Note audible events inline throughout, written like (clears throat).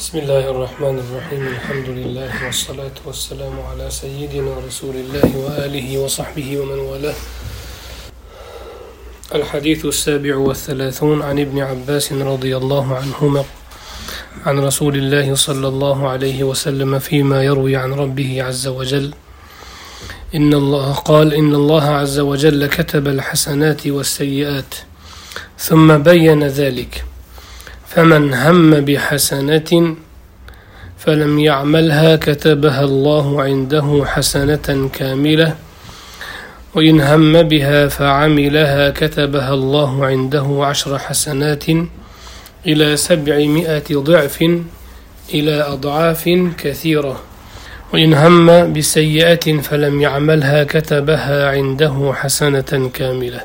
بسم الله الرحمن الرحيم. الحمد لله والصلاة والسلام على سيدنا رسول الله وآله وصحبه ومن والاه. الحديث السابع والثلاثون عن ابن عباس رضي الله عنهما عن رسول الله صلى الله عليه وسلم فيما يروي عن ربه عز وجل. إن الله قال إن الله عز وجل كتب الحسنات والسيئات ثم بين ذلك. فمن هم بحسنة فلم يعملها كتبها الله عنده حسنة كاملة وإن هم بها فعملها كتبها الله عنده عشر حسنات إلى سبعمائة ضعف إلى أضعاف كثيرة وإن هم بسيئة فلم يعملها كتبها عنده حسنة كاملة.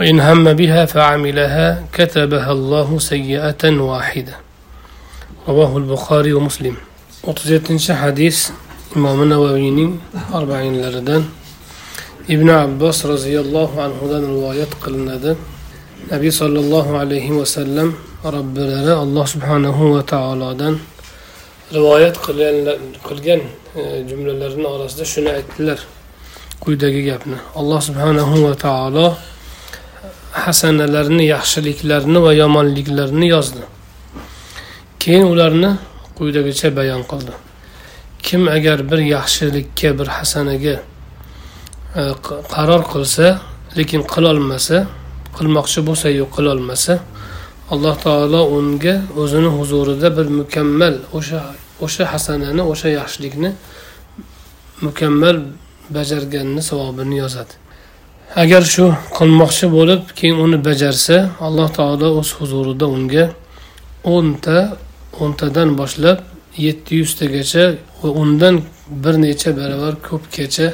وإن هم بها فعملها كتبها الله سيئة واحدة رواه البخاري ومسلم 37 حديث إمام النووي أربعين لردن ibn abbos roziyallohu anhudan rivoyat qilinadi nabiy sollallohu alayhi vasallam robbilari alloh subhanahu va taolodan rivoyat qilgan jumlalarini orasida shuni aytdilar quyidagi gapni alloh subhanahu va taolo hasanalarni yaxshiliklarni va yomonliklarni yozdi. Keyin ularni quyidagicha bayon qildi. Kim agar bir yaxshilikka bir hasanaga e, qaror qilsa lekin qilolmasa qilmoqchi bo'lsayu qilolmasa alloh taolo unga o'zini huzurida bir mukammal o'sha o'sha hasanani o'sha yaxshilikni mukammal bajarganni savobini yozadi. Agar shu qilmoqchi bo'lib keyin uni bajarsa alloh taolo o'z huzurida unga o'nta o'ntadan boshlab yetti yuztagacha va undan bir necha baravar ko'pgacha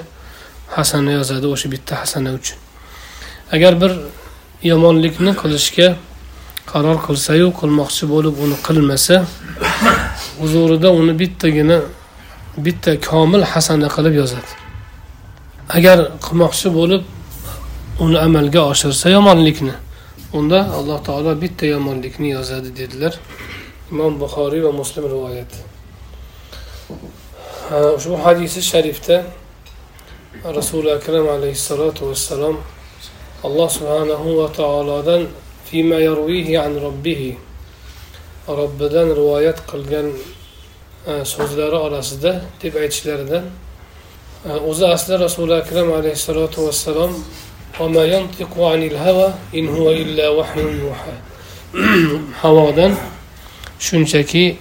hasana yozadi o'sha bitta hasana uchun. Agar bir yomonlikni qilishga qaror qilsayu qilmoqchi bo'lib uni qilmasa huzurida uni bittagina bitta komil hasana qilib yozadi. Agar qilmoqchi bo'lib uni amalga oshirsa yomonlikni. Unda alloh taolo bitta yomonlikni yozadi dedilar imom buxoriy va muslim rivoyati ushbu hadisi sharifda rasuli akram alayhissalotu vassalom alloh subhanahu va taolodan fima yarvihi an robbihi robbidan rivoyat qilgan e, so'zlari orasida deb aytishlaridan e, o'zi asli rasuli akram alayhissalotu vassalom (clears throat) havodan shunchaki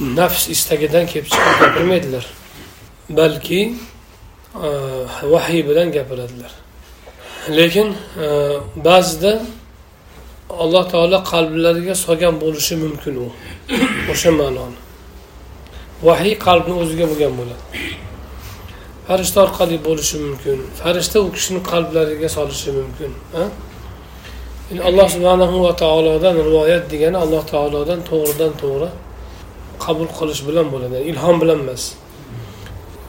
nafs istagidan kelib chiqib gapirmaydilar. Balki e, vahiy bilan gapiradilar. Lekin e, ba'zida alloh taolo qalblariga solgan bo'lishi mumkin u. O'sha ma'noni. Vahiy qalbni o'ziga bo'lgan bo'ladi. Farishta orqali bo'lishi mumkin. Farishta u kishini qalblariga solishi mumkin alloh subhanahu va taolodan rivoyat degani alloh taolodan to'g'ridan to'g'ri qabul qilish bilan bo'ladi ilhom bilan emas.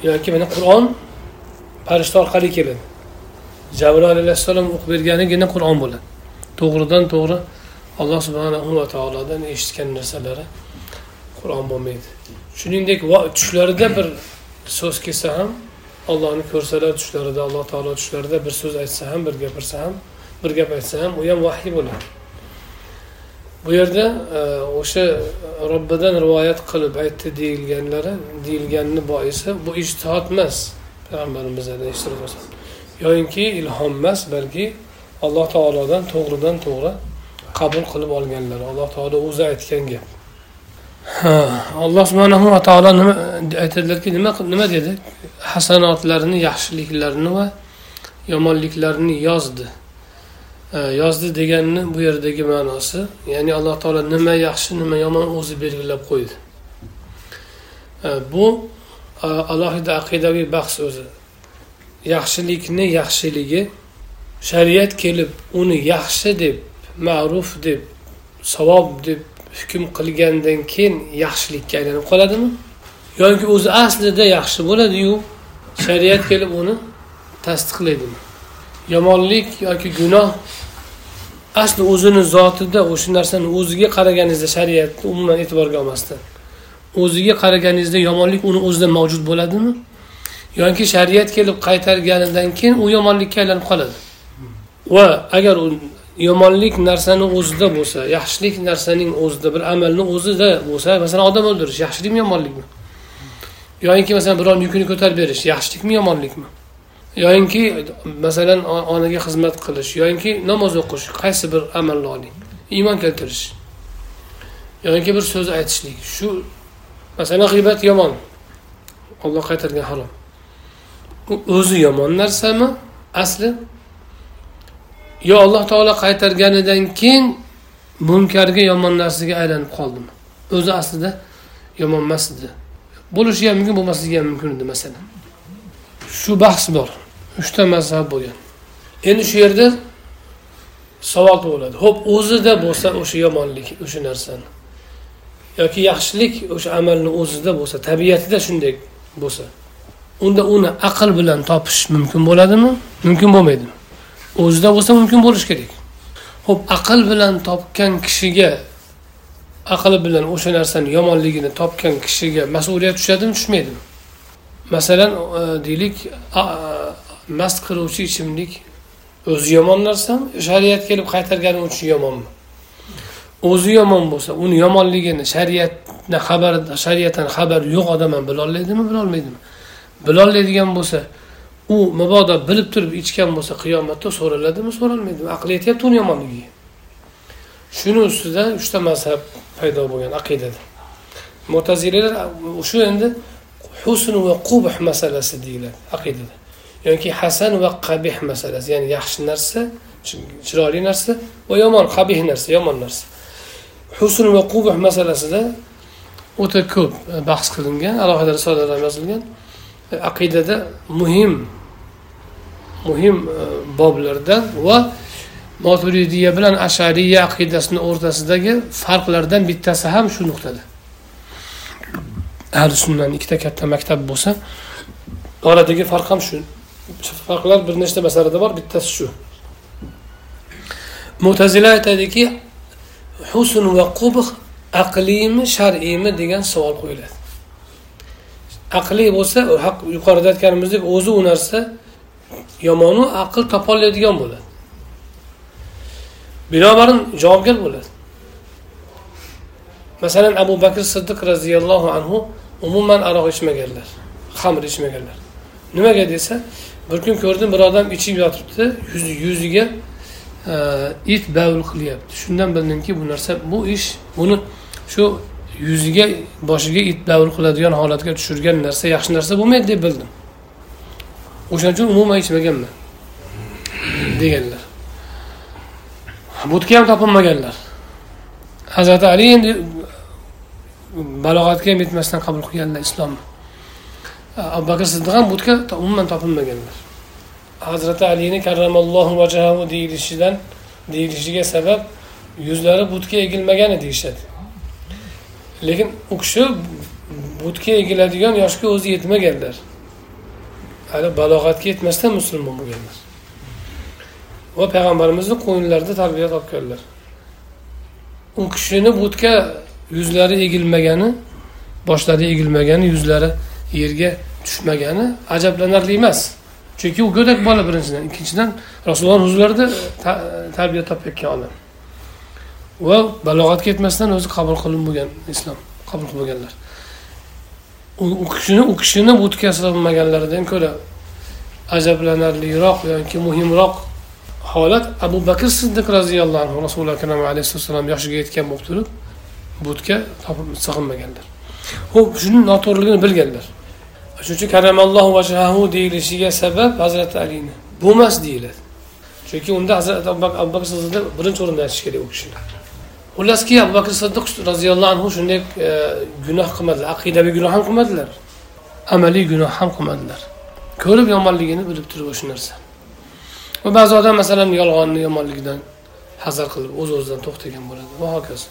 Yoki mana qur'on farishta orqali keladi. Jabroil alayhissalom o'qib berganigina qur'on bo'ladi. To'g'ridan to'g'ri alloh subhanahu va taolodan eshitgan narsalari qur'on bo'lmaydi. Shuningdek tushlarida bir so'z kelsa ham ollohni ko'rsalar tushlarida alloh taolo tushlarida bir so'z aytsa ham bir gapirsa ham bir gap aytsa ham u ham vahiy bo'ladi. Bu yerda e, o'sha robbidan rivoyat qilib aytdi deyilganlari deyilganini boisi bu ijtihod emas payg'ambarimiz alayhissalom yoyinki ilhom emas balki alloh taolodan to'g'ridan to'g'ri qabul qilib olganlar alloh taolo o'zi aytgan gap. Alloh subhanahu va taolo nima aytadilarki nima nima dedi? Hasanotlarni yaxshiliklarini va yomonliklarini yozdi. Yozdi deganni bu yerdagi ma'nosi ya'ni alloh taolo nima yaxshi nima yomon o'zi belgilab qo'ydi. Bu alohida aqidaviy bahs o'zi. Yaxshilikni yaxshiligi shariat kelib uni yaxshi deb ma'ruf deb savob deb hukm qilgandan keyin yaxshilikka aylanib qoladimi? Yoki o'zi aslida yaxshi bo'ladiyu shariat kelib uni tasdiqlaydimi? Yomonlik yoki gunoh asli o'zini zotida o'sha narsani o'ziga qaraganingizda shariatni umuman e'tiborga olmasdan o'ziga qaraganingizda yomonlik uni o'zida mavjud bo'ladimi? Yoki shariat kelib qaytarganidan keyin u yomonlikka aylanib qoladi. Va agar u yomonlik narsani o'zida bo'lsa yaxshilik narsaning o'zida bir amalni o'zida bo'lsa masalan odam o'ldirish yaxshilikmi yomonlikmi? Yoyinki masalan birovni yukini ko'tarib berish yaxshilikmi yomonlikmi? Yoyinki masalan onaga xizmat qilish yoyinki namoz o'qish qaysi bir amalni oling? Iymon keltirish. Yoyinki bir so'z aytishlik. Shu masalan g'iybat yomon. Olloh qaytargan harom. O'zi yomon narsami? Asli yo alloh taolo qaytarganidan keyin munkarga yomon narsaga aylanib qoldimi o'zi aslida yomon emas edi. Bo'lishi ham mumkin bo'lmasligi ham mumkin edi masalan. Shu bahs bor. Uchta mazhab bo'lgan. Endi shu yerda savol tug'iladi. Ho'p o'zida bo'lsa o'sha yomonlik o'sha narsani yoki yaxshilik o'sha amalni o'zida bo'lsa tabiatida shunday bo'lsa unda uni aql bilan topish mumkin bo'ladimi? Mumkin bo'lmaydimi? O'zida bo'lsa mumkin bo'lishi kerak. Ho'p aql bilan topgan kishiga aqli bilan o'sha narsani yomonligini topgan kishiga mas'uliyat tushadimi tushmaydimi? Masalan e, deylik mast qiluvchi ichimlik o'zi yomon narsami shariat kelib qaytargani uchun yomonmi o'zi yomon bo'lsa uni yomonligini shariatni xabar shariatdan xabar yo'q odam ham bilolmaydimi bilolmaydimi? Bilolmaydigan bo'lsa u mabodo bilib turib ichgan bo'lsa qiyomatda so'raladimi so'ralmaydimi? Aqli yetyapti uni yomonligiga shuni ustidan uchta mazhab paydo bo'lgan aqidada. Mo'tazilalar shu endi husn va qubh masalasi deyiladi aqidada. Yoki hasan va qabih masalasi ya'ni yaxshi narsa chiroyli narsa va yomon qabih narsa yomon narsa. Husn va qubh masalasida o'ta ko'p bahs qilingan alohida risolalar yozilgan. Aqidada muhim muhim e, boblardan va moturidiya bilan ashariya aqidasini o'rtasidagi farqlardan bittasi ham shu nuqtada. Ahli sunnani ikkita katta maktab bo'lsa oradagi farq ham shu. Farqlar bir nechta masalada bor bittasi shu. Mutazila aytadiki husn va qubh aqliymi shar'iymi degan savol qo'yiladi. Aqliy bo'lsa haq yuqorida aytganimizdek o'zi u narsa yomonu aql topolmaydigan bo'ladi. Binobarin javobgar bo'ladi. Masalan abu bakr siddiq roziyallohu anhu umuman aroq ichmaganlar xamir ichmaganlar. Nimaga desa bir kun ko'rdim bir odam ichib yotibdi yuziga e, it bavul qilyapti. Shundan bildimki bu narsa bu ish buni shu yuziga boshiga it davr qiladigan holatga tushirgan narsa yaxshi narsa bo'lmaydi deb bildim. O'shaning uchun umuman ichmaganman deganlar. Butga ham topilmaganlar. Hazrati ali endi balog'atga ham yetmasdan qabul qilganlar islomni. Abu bakr siddiq ham butga umuman topilmaganlar. Hazrati alini karramallohu vajahu deyilishidan deyilishiga sabab yuzlari butga egilmagan deyishadi. Lekin u kishi butga egiladigan yoshga o'zi yetmaganlar. Hali balog'atga yetmasdan musulmon bo'lganlar. Va payg'ambarimizni qo'yinlarida tarbiya topganlar. U kishini butga yuzlari egilmagani boshlari egilmagani yuzlari yerga tushmagani ajablanarli emas. Chunki u go'dak bola birinchidan. Ikkinchidan rasululloh huzurlarida tarbiya topayotgan odam. Va balog'atga yetmasdan o'zi qabul qilib bo'lgan islom qabul qilmaganlar bo'lganlar. U kishini u kishini butga ko'ra ajablanarliroq yoki muhimroq holat abu bakr siddiq roziyallohu anhu rasuli akram alayhissalom yoshiga yetgan bo'lib turib butga topib sig'inmaganlar. Ho'p shuni noto'g'riligini bilganlar. Shuning uchun karamallohu vajhahu deyilishiga sabab hazrati alini bo'lmas deyiladi. Chunki unda hazrati abu bakr siddiqni birinchi o'rinda aytish kerak u kishini xullaski abu bakr siddiq roziyallohu anhu shunday e, gunoh qilmadilar aqidaviy gunoh ham qilmadilar amaliy gunoh ham qilmadilar. Ko'rib yomonligini bilib turib o'sha narsa. Va ba'zi odam masalan yolg'onni yomonligidan hazar qilib o'z o'zidan to'xtagan bo'ladi. Va hokazo.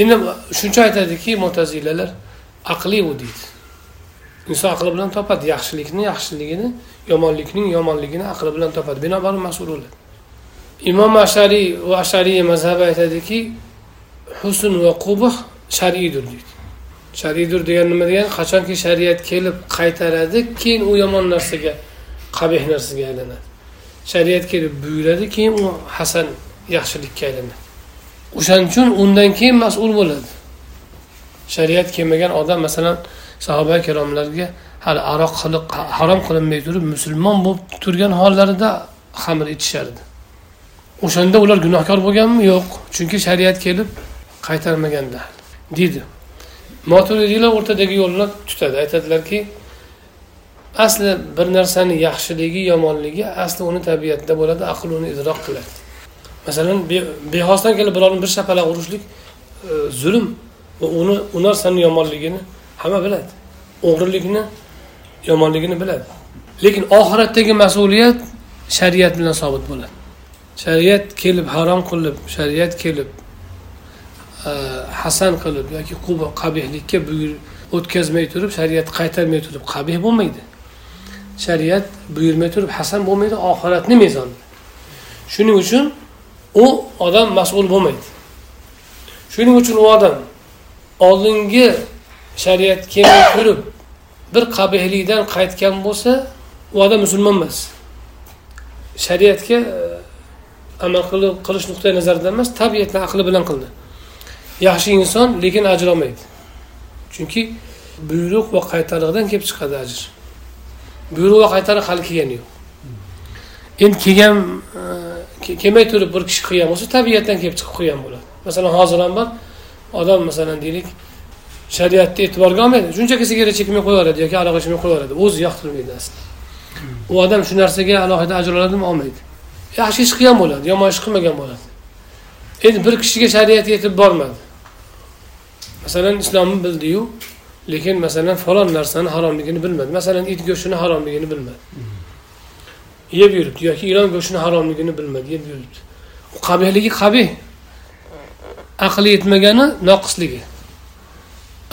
Endi shuncha aytadiki mo'tazilalar aqliy u deydi. Inson aqli bilan topadi yaxshilikni yaxshiligini yomonlikning yomonligini aqli bilan topadi. Binobarin mas'ul bo'ladi. Imom ashariy va ashariy mazhabi aytadiki husn va qubh shar'iydir deydi shar'iydir degan nima degani qachonki shariat kelib qaytaradi keyin u yomon narsaga qabih narsaga aylanadi. Shariat kelib buyuradi keyin u hasan yaxshilikka aylanadi. O'shaning uchun undan keyin mas'ul bo'ladi. Shariat kelmagan odam masalan sahoba ikromlarga hali aroq qilib harom qilinmay turib musulmon bo'lib turgan hollarida xamir ichishardi o'shanda ular gunohkor bo'lganmi? Yo'q. Chunki shariat kelib qaytarmaganda deydi moturidiylar o'rtadagi yo'lni tutadi. Aytadilarki asli bir narsani yaxshiligi yomonligi asli uni tabiatida bo'ladi aql uni idrok qiladi. Masalan bexosdan kelib birovni bir shapaloq urishlik e, zulm va uni u narsani yomonligini hamma biladi. O'g'rilikni yomonligini biladi. Lekin oxiratdagi mas'uliyat shariat bilan sobit bo'ladi. Shariat kelib harom qilib shariat kelib e, hasan qilib yoki qabihlikka buyur o'tkazmay turib shariat qaytarmay turib qabih bo'lmaydi. Shariat buyurmay turib hasan bo'lmaydi oxiratni mezonida shuning uchun u odam mas'ul bo'lmaydi. Shuning uchun u odam oldingi shariat kelmay turib bir qabihlikdan qaytgan bo'lsa u odam musulmon emas. Shariatga amal qilib qilish nuqtai nazaridan emas tabiatni aqli bilan qildi. Yaxshi inson lekin ajr olmaydi. Chunki buyruq va qaytariqdan kelib chiqadi ajr. Buyruq va qaytariq hali kelgani yo'q. Endi kelgan e, kelmay turib bir kishi qilgan bo'lsa tabiatdan kelib chiqib qilgan bo'ladi. Masalan hozir ham bor odam masalan deylik shariatni e'tiborga olmaydi shunchaki sigaret chekmay qo'yaveradi yoki aroq ichmay qo'yaveradi o'zi yoqtirmaydi aslida. U odam shu narsaga alohida ajr oladimi? Olmaydi. Yaxshi ish qilgan bo'ladi yomon ish qilmagan bo'ladi. Endi bir kishiga shariat yetib bormadi. Masalan islomni bildiyu lekin masalan falon narsani haromligini bilmadi. Masalan it go'shtini haromligini bilmadi. Yeb yuribdi yoki ilon go'shtini haromligini bilmadi yeb yuribdi. Qabihligi qabih. Aqli yetmagani noqisligi.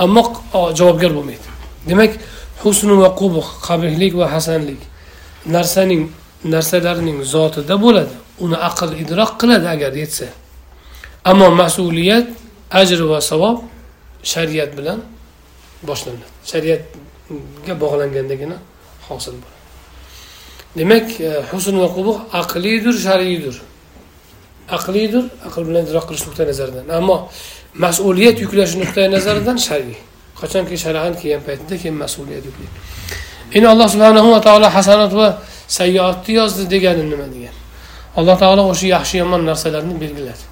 Ammo javobgar bo'lmaydi. Demak husn va qubh qabihlik va hasanlik narsaning narsalarning zotida bo'ladi. Uni aql idrok qiladi agar yetsa ammo mas'uliyat ajr va savob shariat bilan boshlanadi. Shariatga bog'langandagina hosil bo'ladi. Demak e, husn va qubuh aqliydir shar'iydir aqliydir aql bilan idrok qilish nuqtai nazaridan. Ammo mas'uliyat yuklash nuqtai nazaridan shar'iy qachonki shar'an kelgan paytida keyin mas'uliyat yuklaydi. Endi alloh subhanahu va taolo hasanat va sayyoatni yozdi degani nima degan? Alloh taolo o'sha yaxshi yomon narsalarni belgiladi.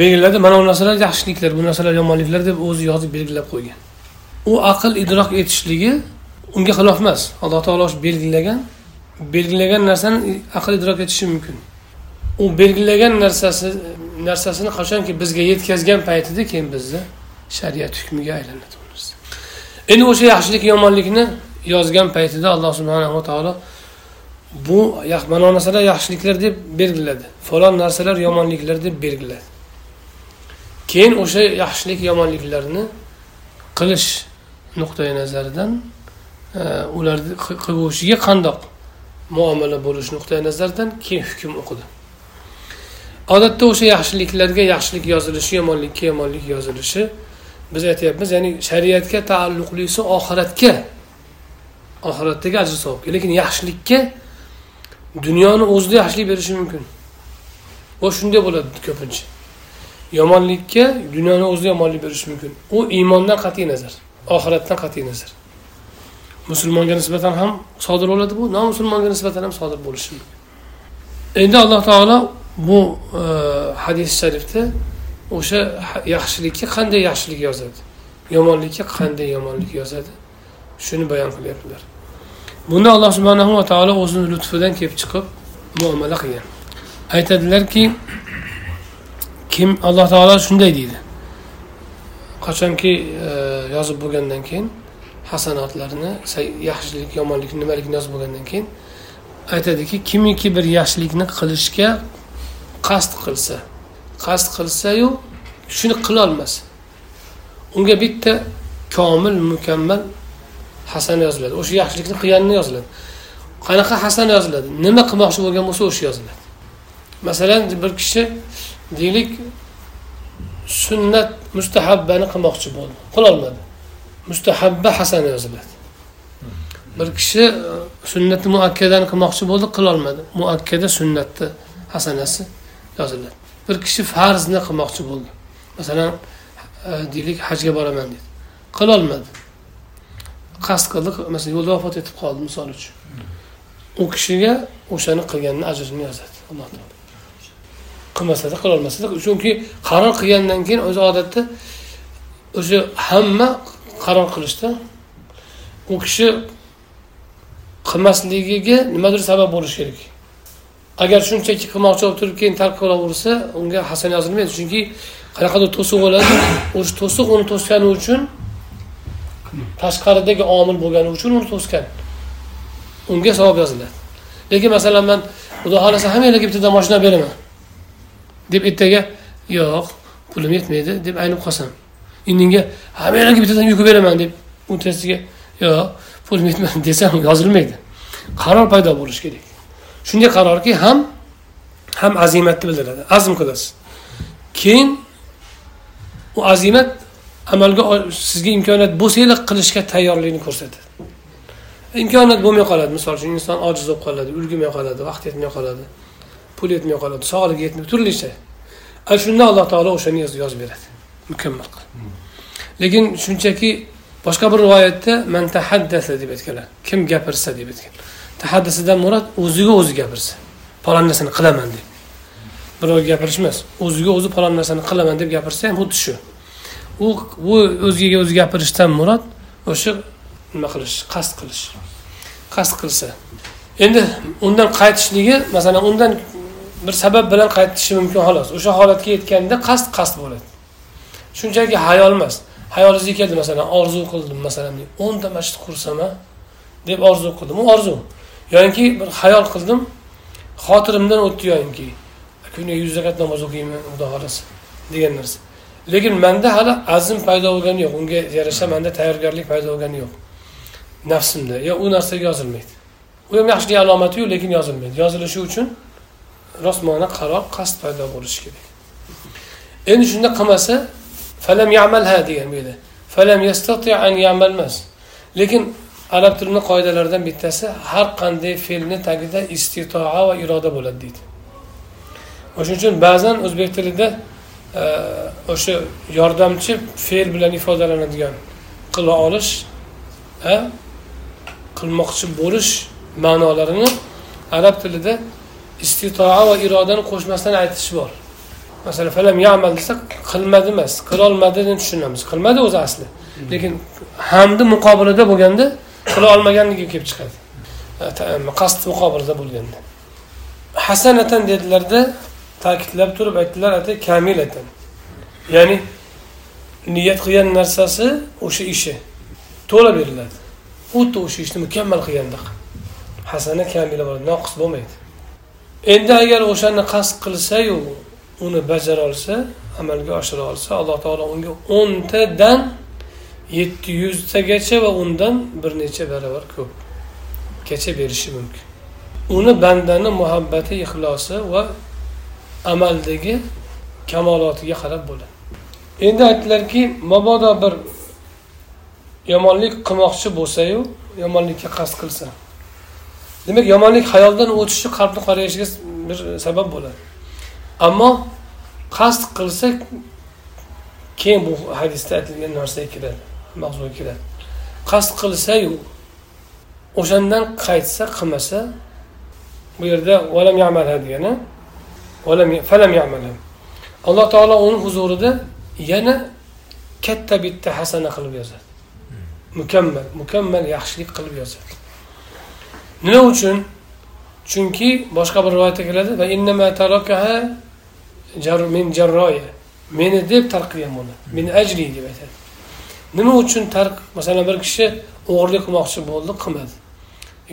Belgiladi mana bu narsalar yaxshiliklar bu narsalar yomonliklar deb o'zi yozib belgilab qo'ygan. U aql idrok etishligi unga xilof emas. Alloh taolo belgilagan belgilagan narsani aql idrok etishi mumkin. U belgilagan narsasi narsasini qachonki bizga yetkazgan paytida keyin bizni shariat hukmiga aylanadi endi o'sha yaxshilik yomonlikni yozgan paytida alloh subhanava taolo bu mana bu narsalar yaxshiliklar deb belgiladi. Falon narsalar yomonliklar deb belgiladi. Keyin o'sha yaxshilik yomonliklarni qilish nuqtai nazaridan e, ularni qilguvchiga qandoq muomala bo'lish nuqtai nazaridan keyin hukm o'qidi. Odatda o'sha yaxshiliklarga yaxshilik yozilishi yomonlikka yomonlik yozilishi biz aytyapmiz ya'ni shariatga taalluqlisi oxiratga oxiratdagi ajr savobga lekin yaxshilikka dunyoni o'zida yaxshilik berishi mumkin. Va shunday bo'ladi ko'pincha. Yomonlikka dunyoni o'zida yomonlik berishi mumkin. U iymondan qat'iy nazar oxiratdan qat'iy nazar. Musulmonga nisbatan ham sodir bo'ladi bu nomusulmonga nisbatan ham sodir bo'lishi mumkin. Endi alloh taolo bu e, hadis sharifda o'sha yaxshilikka qanday yaxshilik yozadi? Yomonlikka qanday yomonlik yozadi? Shuni bayon qilyaptilar. Bunda alloh subhanahu va taolo o'zini lutfidan kelib chiqib muomala qilgan. Aytadilarki kim alloh taolo shunday deydi. Qachonki e, yozib bo'lgandan keyin hasanotlarni yaxshilik yomonlik nimaligini yozib bo'lgandan keyin aytadiki kimiki bir yaxshilikni qilishga qasd qilsa qasd qilsayu shuni qilolmasa unga bitta komil mukammal hasan yoziladi. O'sha yaxshilikni qilganini yoziladi. Qanaqa hasan yoziladi? Nima qilmoqchi bo'lgan bo'lsa o'sha yoziladi. Masalan bir kishi deylik sunnat mustahabbani qilmoqchi bo'ldi. Qilolmadi mustahabba hasana yoziladi. Bir kishi e, sunnatni muakkadani qilmoqchi bo'ldi qilolmadi muakkada sunnatni hasanasi yoziladi. Bir kishi farzni qilmoqchi bo'ldi. Masalan e, deylik hajga boraman dedi. Qilolmadi qasd qildi masalan yo'lda vafot etib qoldi misol uchun. U kishiga o'shani qilganini ajrini yozadi alloh taolo. Qilmasada qilolmasada chunki qaror qilgandan keyin o'zi odatda o'sha hamma qaror qilishda u kishi qilmasligiga nimadir sabab bo'lishi kerak. Agar shunchaki qilmoqchi bo'lib turib keyin tark qilaversa unga hasan yozilmaydi. Chunki qanaqadir to'siq bo'ladi (coughs) o'sha to'siq uni to'sgani uchun tashqaridagi omil bo'lgani uchun uni to'sgan. Unga savob yoziladi. Lekin masalan man xudo xohlasa hammanglarga bittadan moshina beraman. Deb ertaga yo'q pulim yetmaydi deb aynib qolsam indinga hammanglarga bittadan yuk beraman deb u yo'q pulim yetmadi (laughs) desam yozilmaydi. Qaror paydo bo'lishi kerak. Shunday qarorki ham ham azimatni bildiradi. Azm qilasiz. Keyin u azimat amalga sizga imkoniyat bo'lsanglar qilishga tayyorligini ko'rsatadi. Imkoniyat bo'lmay qoladi. Misol uchun inson ojiz bo'lib qoladi ulgurmay qoladi vaqt yetmay qoladi pul yetmay qoladi sog'ligi yetmay turlicha. Ana shunda alloh taolo o'shani yozib beradi. Mukammal qilib. Lekin shunchaki boshqa bir rivoyatda man tahaddasa deb aytganlar. Kim gapirsa deb aytgan. Tahaddasidan murod o'ziga o'zi gapirsa. Falon narsani qilaman deb. Birovga gapirish emas o'ziga o'zi falon narsani qilaman deb gapirsa ham xuddi shu. U u o'ziga o'zi gapirishdan murod o'sha nima qilish qasd qilish. Qasd qilsa. Endi undan qaytishligi masalan undan bir sabab bilan qaytishi mumkin xolos. O'sha holatga yetganda qasd qasd bo'ladi. Shunchaki hayol emas. Hayolingizga keldi masalan orzu qildim masalan o'nta masjid qursam deb orzu qildim. U orzu. Yoki bir hayol qildim xotirimdan o'tdi yoinki kuniga yuz rakat namoz o'qiyman xudo xohlasa degan narsa. Lekin manda hali azm paydo bo'lgani yo'q. Unga yarasha manda tayyorgarlik paydo bo'lgani yo'q. Nafsimda. Yo u narsaga yozilmaydi. U ham yaxshilik alomatiyu lekin yozilmaydi. Yozilishi uchun rostmona qaror qasd paydo bo'lishi kerak. Endi shunda qilmasa falam yamalha degan bu yerda. Falam yastati an yamalmas lekin arab tilini qoidalaridan bittasi har qanday fe'lni tagida istitoa va iroda bo'ladi deydi. O'shaning uchun ba'zan o'zbek tilida o'sha yordamchi fe'l bilan ifodalanadigan qila olish qilmoqchi bo'lish ma'nolarini arab tilida istitoa va irodani qo'shmasdan aytish bor. Masalan falam yamal desa qilmadi emas qilolmadi deb tushunamiz. Qilmadi o'zi asli. Lekin hamni muqobilida bo'lganda qila olmaganligi kelib chiqadi. Qasd muqobilida bo'lganda. Hasanatan dedilarda ta'kidlab turib aytdilar kamilatan ya'ni niyat qilgan narsasi o'sha ishi to'la beriladi. Xuddi o'sha ishni mukammal qilgandek hasana kamila bo'ladi noqis bo'lmaydi. Endi agar o'shani qasd qilsayu uni bajara olsa amalga oshira olsa alloh taolo unga o'ntadan yetti yuztagacha va undan bir necha barobar ko'pgacha berishi mumkin. Uni bandani muhabbati ixlosi va amaldagi kamolotiga qarab bo'ladi. Endi aytdilarki mabodo bir yomonlik qilmoqchi bo'lsayu yomonlikka qasd qilsa. Demak yomonlik hayoldan o'tishi qalbni qorayishiga bir sabab bo'ladi. Ammo qasd qilsa keyin bu hadisda aytilgan narsaga kiradi mavzuga kiradi. Qasd qilsayu o'shandan qaytsa qilmasa bu yerda valam yamal degani alloh taolo uni huzurida yana katta bitta hasana qilib yozadi. Mukammal mukammal yaxshilik qilib yozadi. Nima uchun? Chunki boshqa bir rivoyatda keladi va min jarroya. Meni deb tark qilgan bo'ladi. Min ajli deb aytadi. Nima uchun tark masalan bir kishi o'g'irlik qilmoqchi bo'ldi qilmadi.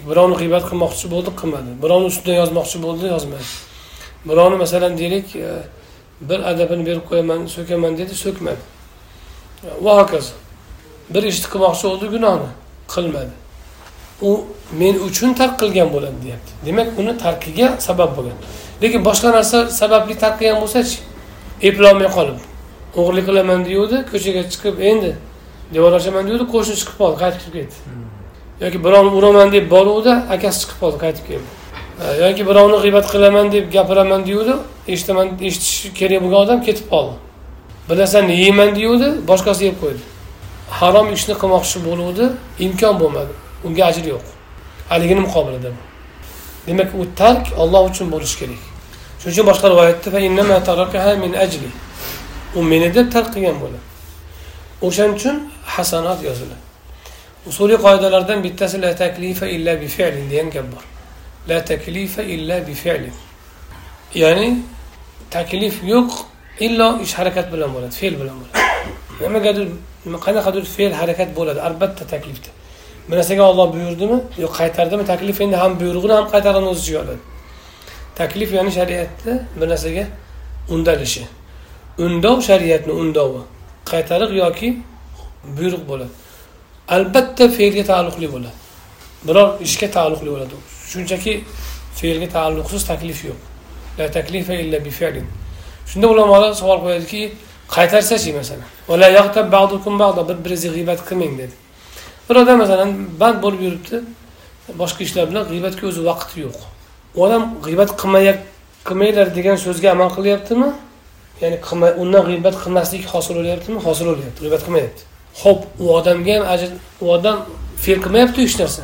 Birovni g'iybat qilmoqchi bo'ldi qilmadi. Birovni ustidan yozmoqchi bo'ldi yozmadi birovni masalan deylik e, bir adabini berib qo'yaman so'kaman dedi so'kmadi. Va hokazo. Bir ishni qilmoqchi bo'ldi gunohni qilmadi. U men uchun tark qilgan bo'ladi deyapti. Demak uni tarkiga sabab bo'lgan. Lekin boshqa narsa sababli tark qilgan bo'lsachi eplolmay qolib o'g'irlik qilaman deyuvdi ko'chaga chiqib endi devor ochaman deyuvdi qo'shni chiqib qoldi qaytib kirib ketdi. Yoki birovni uraman deb boruvdi akasi chiqib qoldi qaytib keldi yoki birovni g'iybat qilaman deb gapiraman deyuvdi eshitaman eshitish kerak bo'lgan odam ketib qoldi. Bir narsani yeyman deyuvdi boshqasi yeb qo'ydi. Harom ishni qilmoqchi bo'luvdi imkon bo'lmadi. Unga ajr yo'q. Haligini muqobilida demak u tark olloh uchun bo'lishi kerak. Shuning uchun boshqa rivoyatda u meni deb tark qilgan bo'ladi. O'shaning uchun hasanat yoziladi. Usuliy qoidalardan bittasi la taklifa illa bi degan gap bor. La taklifa illa bi fi'li. ya'ni taklif yo'q illo ish harakat bilan bo'ladi fe'l bilan bo'ladi. Nimagadir qanaqadir fe'l harakat bo'ladi albatta taklifda. Bir narsaga olloh buyurdimi yo qaytardimi taklif endi ham buyrug'ini ham qaytarani o'z ichiga oladi. Taklif ya'ni shariatda bir narsaga undalishi. Undov shariatni undovi qaytariq yoki buyruq bo'ladi. Albatta fe'lga taalluqli bo'ladi. Biror ishga taalluqli bo'ladi. Shunchaki fe'lga taalluqsiz taklif yo'q. La taklifa illa bi fi'lin shunda ulamolar savol qo'yadiki qaytarsachi masalan? Bir biringizga g'iybat qilmang dedi. Bir odam masalan band bo'lib yuribdi boshqa ishlar bilan g'iybatga o'zi vaqti yo'q. U odam g'iybat qilmanglar degan so'zga amal qilyaptimi? Ya'ni undan g'iybat qilmaslik hosil bo'lyaptimi? Hosil bo'lyapti g'iybat qilmayapti. Ho'p u odamga ham ajr u odam fe'l qilmayapti hech narsa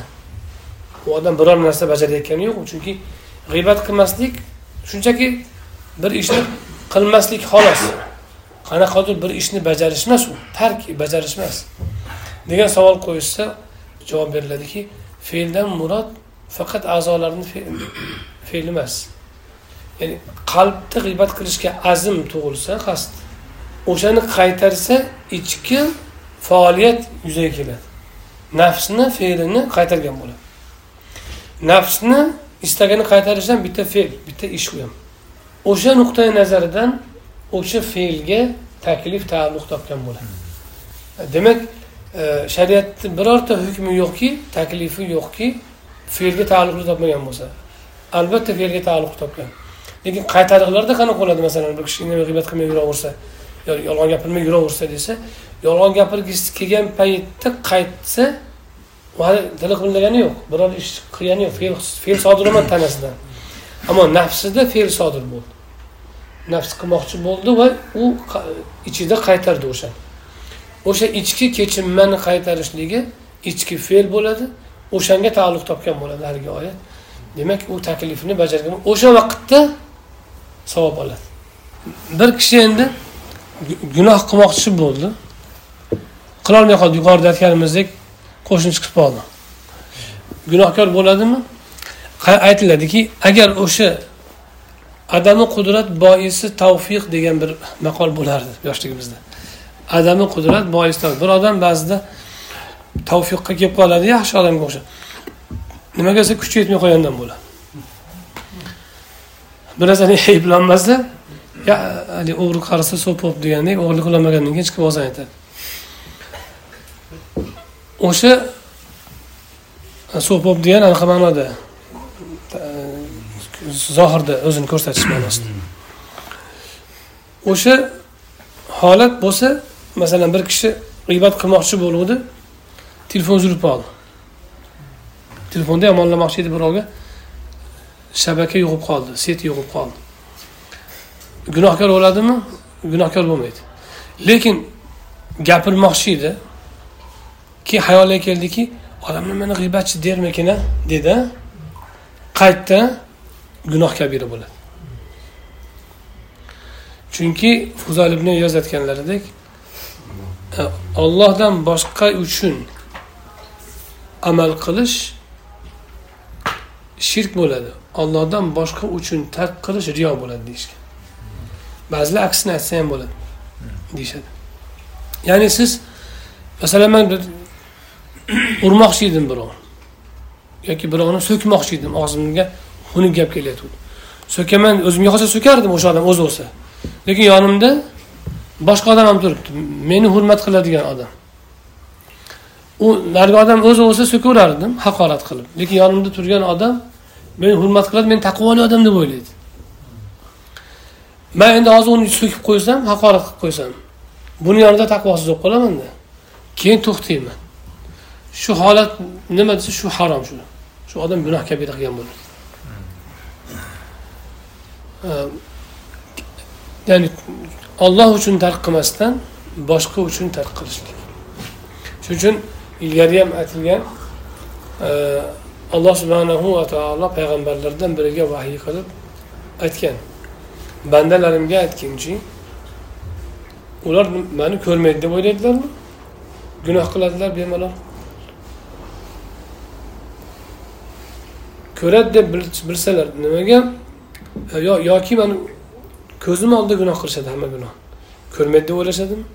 u odam biror narsa bajarayotgani yo'q chunki g'iybat qilmaslik shunchaki bir ishni qilmaslik xolos. Qanaqadir bir ishni bajarish emas u tark bajarish emas degan savol qo'yishsa javob beriladiki fe'ldan murod faqat a'zolarni fe'li emas. Ya'ni qalbda g'iybat qilishga azm tug'ilsa qasd o'shani qaytarsa ichki faoliyat yuzaga keladi. Nafsni fe'lini qaytargan bo'ladi. Nafsni istagani qaytarishdan bitta fe'l bitta ish u ham. O'sha nuqtai nazaridan o'sha fe'lga taklif taalluq topgan bo'ladi. Demak e, shariatni birorta hukmi yo'qki taklifi yo'qki fe'lga taalluqli topmagan bo'lsa albatta fe'lga taalluq topgan. Lekin qaytariqlarda qanaqa bo'ladi? Masalan bir kishi g'iybat qilmay yuraversa yolg'on gapirmay yuraversa desa yolg'on gapirgisi kelgan paytda qaytsa hali dili qimirlagani yo'q. Biror ish qilgani yo'q. Fe'l fe'l sodir bo'lmadi tanasidan. Ammo nafsida fe'l sodir bo'ldi. Nafs qilmoqchi bo'ldi va u ichida qaytardi o'sha. O'sha ichki kechinmani qaytarishligi ichki fe'l bo'ladi o'shanga taalluq topgan bo'ladi haligi oyat. Demak u taklifni bajargan. O'sha vaqtda savob oladi. Bir kishi endi gunoh qilmoqchi bo'ldi. Qilolmay qoldi. Yuqorida aytganimizdek qo'shni chiqib qoldi gunohkor bo'ladimi? Aytiladiki agar o'sha adami qudrat boisi tavfiq degan bir maqol bo'lardi yoshligimizda. Adami qudrat boisi bir odam ba'zida tavfiqqa kelib qoladi yaxshi odamga o'xshab. Nimaga desa kuchi yetmay qolgandan bo'ladi. Bir narsani ayblanmasa haligi o'g'ri qarasa so'pib degandek o'g'irlik qilolmagandan keyin chiqib olsan aytadi. O'sha e, so'pib degan anaqa ma'noda e, zohirda o'zini ko'rsatish ma'nosida o'sha holat bo'lsa masalan bir kishi g'iybat qilmoqchi bo'luvdi telefon uzilib qoldi telefonda yomonlamoqchi edi birovga. Shabaka yug'ib qoldi set yug'ib qoldi. Gunohkor bo'ladimi? Gunohkor bo'lmaydi. Lekin gapirmoqchi edi. Keyin xayoliga keldiki odamlar meni g'iybatchi dermikin dedi. Qaytdi gunoh kabira bo'ladi. Chunki fuzal ibn yozayotganlaridek e, ollohdan boshqa uchun amal qilish shirk bo'ladi. Ollohdan boshqa uchun tark qilish riyo bo'ladi deyishgan. Ba'zilar aksini aytsa ham bo'ladi deyishadi. Ya'ni siz masalan man bir urmoqchi edim birovni. Yoki birovni so'kmoqchi edim. Og'zimga xunuk gap kelayotgandi so'kaman o'zimga qolsa so'kardim o'sha odam o'zi bo'lsa. Lekin yonimda boshqa odam ham turibdi. Meni hurmat qiladigan odam. U narigi odam o'zi bo'lsa so'kaverardim haqorat qilib. Lekin yonimda turgan odam meni hurmat qiladi men taqvoli odam deb o'ylaydi. Man endi hozir uni so'kib qo'ysam haqorat qilib qo'ysam buni yonida taqvosiz bo'lib qolamanda. Keyin to'xtayman. Shu holat nima desa shu harom shu shu odam gunoh kabira qilgan bo'ladi ya'ni olloh uchun tark qilmasdan boshqa uchun tark qilishlik. Shuning uchun ilgari ham aytilgan alloh subhanahu va taolo payg'ambarlardan biriga vahiy qilib aytgan. Bandalarimga aytginchi ular mani ko'rmaydi deb o'ylaydilarmi? Gunoh qiladilar bemalol ko'radi deb bilsalar nimaga? E, yoki mana ko'zim oldida gunoh qilishadi hamma gunoh. Ko'rmaydi deb o'ylashadimi?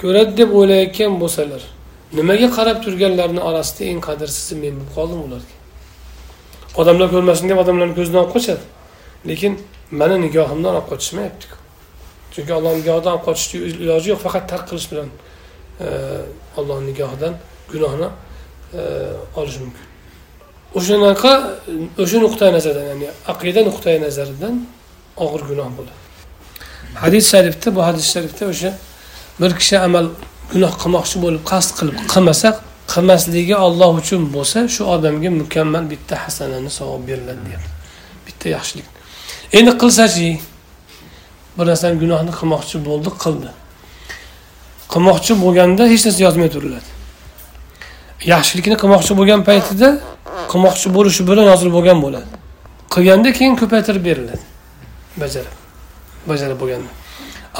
Ko'radi deb o'ylayotgan bo'lsalar nimaga qarab turganlarni orasida eng qadrsizi men bo'lib qoldim ularga? Odamlar ko'rmasin deb odamlarni ko'zidan olib qochadi lekin mani nigohimdan olib qochishmayaptiku. Chunki allohni nigohidan olib qochishni iloji yo'q faqat tark qilish bilan e, allohni nigohidan gunohni e, olish mumkin. O'shanaqa o'sha nuqtai nazardan ya'ni aqida nuqtai nazaridan og'ir gunoh bo'ladi hadis sharifda bu hadis sharifda o'sha bir kishi amal gunoh qilmoqchi bo'lib qasd qilib qilmasa qilmasligi olloh uchun bo'lsa shu odamga mukammal bitta hasanani savob beriladi deyapti. Bitta yaxshilik. Endi qilsachi bir narsani gunohni qilmoqchi bo'ldi qildi. Qilmoqchi bo'lganda hech narsa yozmay turiladi. Yaxshilikni qilmoqchi bo'lgan paytida qilmoqchi bo'lishi bilan yozilib bo'lgan bo'ladi. Qilganda keyin ko'paytirib beriladi. Bajarib. Bajarib bo'lganda.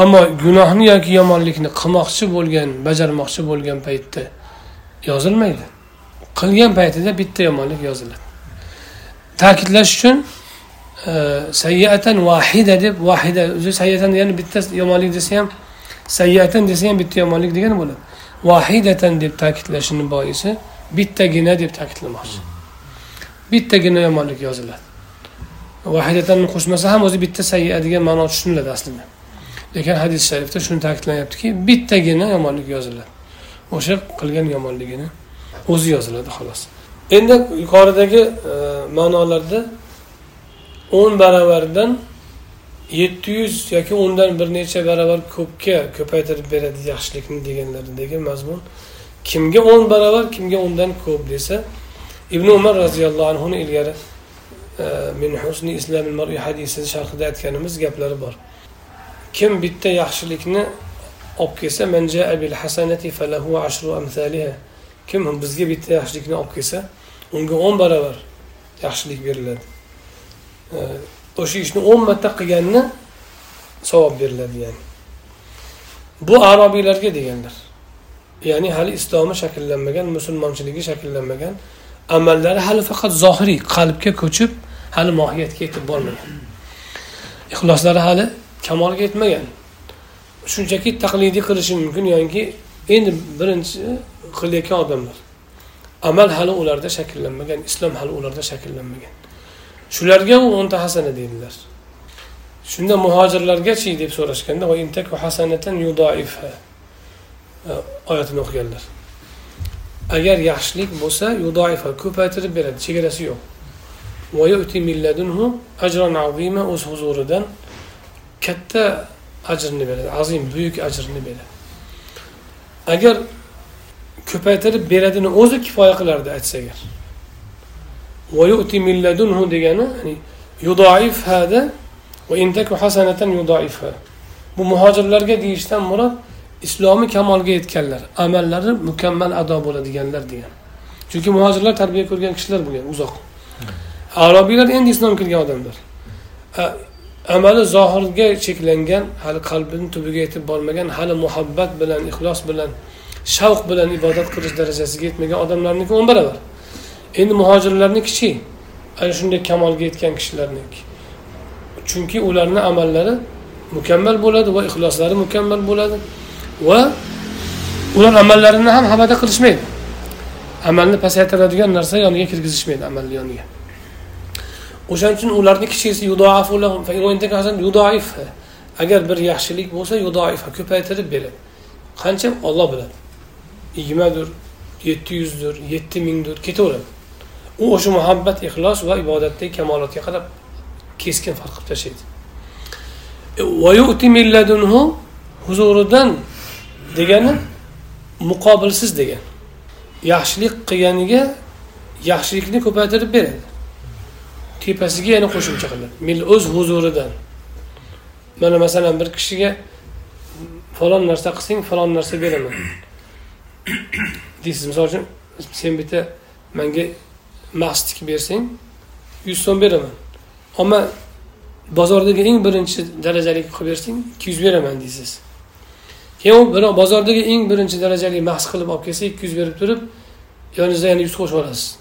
Ammo gunohni yoki yomonlikni qilmoqchi bo'lgan bajarmoqchi bo'lgan paytda yozilmaydi. Qilgan paytida bitta yomonlik yoziladi. Ta'kidlash uchun e, sayyatan vahida deb vahida o'zi sayyatan degani bitta yomonlik desa ham sayyatan desa ham bitta yomonlik degani bo'ladi. Vahidatan deb ta'kidlashini boisi bittagina deb ta'kidlamoqchi. Bittagina yomonlik yoziladi. Vahidatanni qo'shmasa ham o'zi bitta sayya degan ma'no tushuniladi aslida. Lekin hadis sharifda shuni ta'kidlanyaptiki bittagina yomonlik yoziladi. O'sha qilgan yomonligini o'zi yoziladi xolos. Endi yuqoridagi e, ma'nolarda o'n baravardan yetti yuz yoki o'ndan bir necha baravar ko'pga ko'paytirib beradi yaxshilikni deganlaridagi mazmun. Kimga o'n baravar kimga undan ko'p desa ibn umar roziyallohu anhuni ilgari e, min husni islami mar'i hadisi sharhida aytganimiz gaplari bor kim bitta yaxshilikni olib kelsa man jaa bil hasanati falahu ashru amsaliha kim bizga bitta yaxshilikni olib kelsa unga o'n barobar yaxshilik beriladi. E, o'sha ishni o'n marta qilganni savob beriladi ya'ni. Bu arobiylarga deganlar ya'ni hali islomi shakllanmagan musulmonchiligi shakllanmagan amallari hali faqat zohiriy qalbga ko'chib hali mohiyatga yetib bormagan. Ixloslari hali kamolga yetmagan. Shunchaki taqlidiy qilishi mumkin yoki endi birinchi qilayotgan odamlar. Amal hali ularda shakllanmagan islom hali ularda shakllanmagan. Shularga u o'nta hasana deydilar. Shunda muhojirlargachi deb so'rashganda e, oyatini o'qiganlar. Agar yaxshilik bo'lsa yudoifa ko'paytirib beradi. Chegarasi yo'q. O'z huzuridan katta ajrni beradi azim buyuk ajrni beradi. Agar ko'paytirib beradini o'zi kifoya qilardi aytsa agar degani yudoif hada bu muhojirlarga deyishdan murod islomiy kamolga yetganlar amallari mukammal ado bo'ladiganlar degan. Chunki muhojirlar tarbiya ko'rgan kishilar bo'lgan uzoq. Arobiylar endi islom kirgan odamlar. Amali zohirga cheklangan hali qalbini tubiga yetib bormagan hali muhabbat bilan ixlos bilan shavq bilan ibodat qilish darajasiga yetmagan odamlarniki o'n baravar endi muhojirlarnikichi ana shunday kamolga yetgan kishilarniki. Chunki ularni amallari mukammal bo'ladi va ixloslari mukammal bo'ladi va ular amallarini ham havada qilishmaydi. Amalni pasaytiradigan narsa yoniga kirgizishmaydi amalni yoniga. O'shaning uchun ularni kichkisi agar bir yaxshilik bo'lsa yudoif ko'paytirib beradi. Qancha? Olloh biladi. Yigirmadir yetti yuzdir yetti mingdir ketaveradi. U o'sha muhabbat ixlos va ibodatdagi kamolotga qarab keskin farq qilib tashlaydi. E, huzuridan degani muqobilsiz degan. Yaxshilik qilganiga yaxshilikni ko'paytirib beradi. Tepasiga yana qo'shimcha qiladi. Mil o'z huzuridan. Mana masalan bir kishiga falon narsa qilsang falon narsa beraman. Deysiz misol uchun sen bitta manga mastik bersang yuz so'm beraman. Ammo bozordagi eng birinchi darajali qilib bersang ikki yuz beraman deysiz. Keyin u birov bozordagi eng birinchi darajali mahs qilib olib kelsa ikki yuz berib turib yoningizda yana yuz qo'shib olasiz.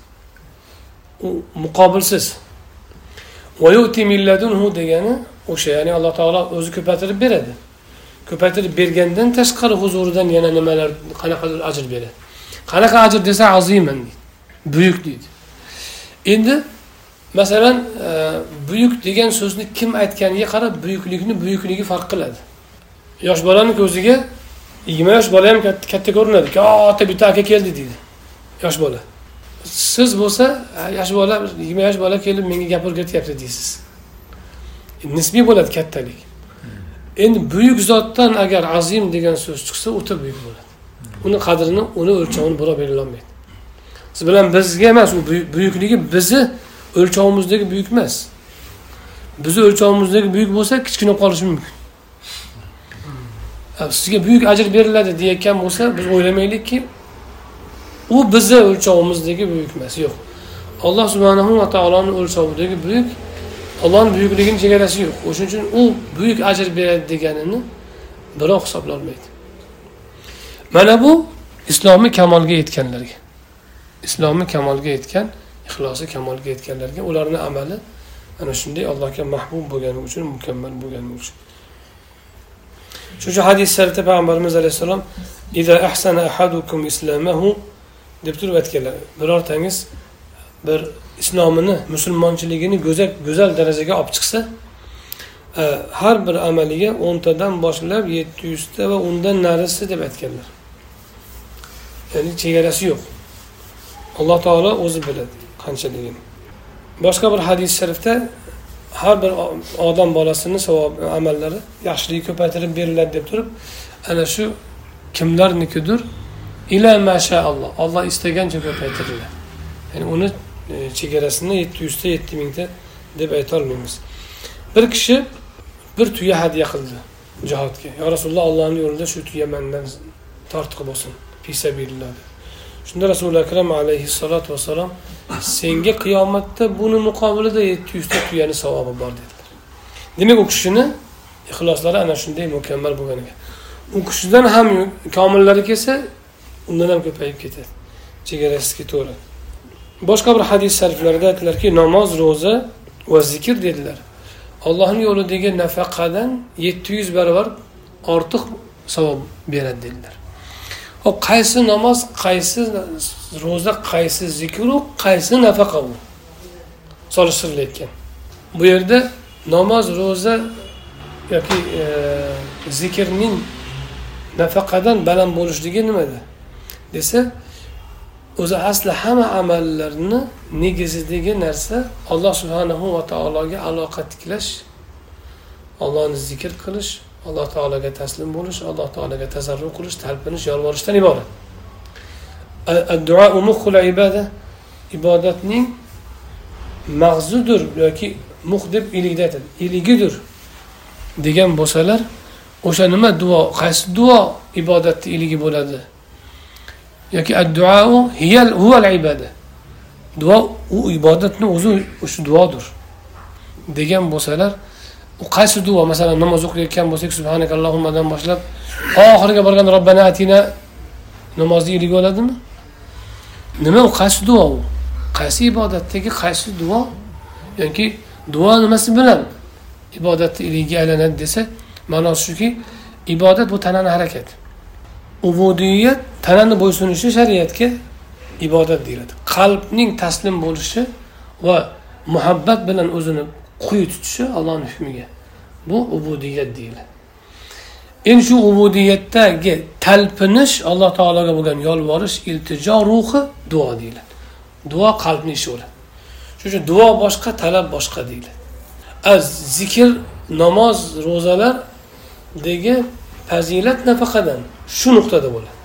U muqobilsiz. Degani o'sha ya'ni alloh taolo o'zi ko'paytirib beradi. Ko'paytirib bergandan tashqari huzuridan yana nimalar qanaqadir ajr beradi. Qanaqa ajr desa aziman deydi buyuk deydi. Endi masalan e, buyuk degan so'zni kim aytganiga qarab buyuklikni buyukligi farq qiladi. Yosh bolani ko'ziga yigirma yosh bola ham katta ko'rinadi katta bitta aka keldi deydi yosh bola. Siz bo'lsa yosh bola yigirma yosh bola kelib menga gap o'rgatyapti deysiz. E, nisbiy bo'ladi kattalik. Endi buyuk zotdan agar azim degan so'z chiqsa o'ta buyuk bo'ladi. Uni qadrini uni o'lchovini birov belgilolmaydi siz bilan bizga emas u buyukligi bizni o'lchovimizdagi buyuk emas. Bizni o'lchovimizdagi buyuk bo'lsa kichkina qolishi mumkin. Sizga buyuk ajr beriladi deyayotgan bo'lsa biz o'ylamaylikki u bizni o'lchovimizdagi buyuk emas yo'q. Alloh subhanahu va taoloni o'lchovidagi buyuk ollohni buyukligini chegarasi yo'q. O'shaning uchun u buyuk ajr beradi deganini birov hisoblolmaydi mana bu islomni kamolga yetganlarga islomni kamolga yetgan ixlosi kamolga yetganlarga ularni amali ana shunday allohga mahbub bo'lgani uchun mukammal bo'lgani uchun. Shuning hadislarda payg'ambarimiz alayhissalom ahsana ahadukum islamahu deb turib aytganlar. Birortangiz bir islomini musulmonchiligini go'zal go'zal darajaga olib chiqsa e, har bir amaliga o'ntadan boshlab yetti yuzta va undan narisi deb aytganlar. Ya'ni chegarasi yo'q. Alloh taolo o'zi biladi qanchaligini. Boshqa bir hadis sharifda har bir odam bolasini savob amallari yaxshiligi ko'paytirib beriladi deb turib ana shu kimlarnikidir? Ila mashaalloh olloh istagancha ko'paytiriladi. Ya'ni uni e, chegarasini yetti yuzta yetti mingta deb aytolmaymiz bir kishi bir tuya hadya qildi jihodga. Yo rasululloh allohni yo'lida shu tuya mandan tortiq bo'lsin. Fisabilillah shunda rasuli akram alayhissalotu vassalom senga qiyomatda buni muqobilida yetti yuzta tuyani savobi bor dedilar. Demak u kishini ixloslari ana shunday mukammal bo'lgan ekan. U kishidan ham komillari kelsa undan ham ko'payib ketadi. Chegarasiz ketaveradi. Boshqa bir hadis shariflarida aytdilarki namoz ro'za va zikr dedilar. Ollohni yo'lidagi nafaqadan yetti yuz barobar ortiq savob beradi dedilar. Hop qaysi namoz qaysi ro'za qaysi zikru qaysi nafaqa u? Solishtirilayotgan bu yerda namoz ro'za yoki e, zikrning nafaqadan baland bo'lishligi nimada? Desa o'zi asli hamma amallarni negizidagi narsa alloh subhanahu va taologa aloqa tiklash ollohni zikr qilish alloh taologa taslim bo'lish alloh taologa tazarru qilish talpinish yolvorishdan iborat ibodatning mag'zudir yoki muh deb iligda aytadi. Iligidir degan bo'lsalar o'sha nima duo qaysi duo ibodatni iligi bo'ladi? Yoki adduo hiyal huval ibada. Duo u ibodatni o'zi o'sha duodir degan bo'lsalar qaysi duo? Masalan namoz o'qiyotgan bo'lsak subhanakallohummadan boshlab oxiriga borganda robbana atina namozni iligi bo'ladimi nima u? Qaysi duo u? Qaysi ibodatdagi qaysi duo? Yoki duo nimasi bilan ibodatni iligiga aylanadi desa ma'nosi shuki ibodat bu tanani harakati ubudiyat tanani bo'ysunishi shariatga ibodat deyiladi. Qalbning taslim bo'lishi va muhabbat bilan o'zini quyi tutishi allohni hukmiga bu ubudiyat deyiladi endi shu ubudiyatdagi talpinish alloh taologa bo'lgan yolvorish iltijo ruhi duo deyiladi. Duo qalbni ishi bo'ladi. Shuning uchun duo boshqa talab boshqa deyiladi. Zikr namoz ro'zalardagi fazilat nafaqadan shu nuqtada bo'ladi.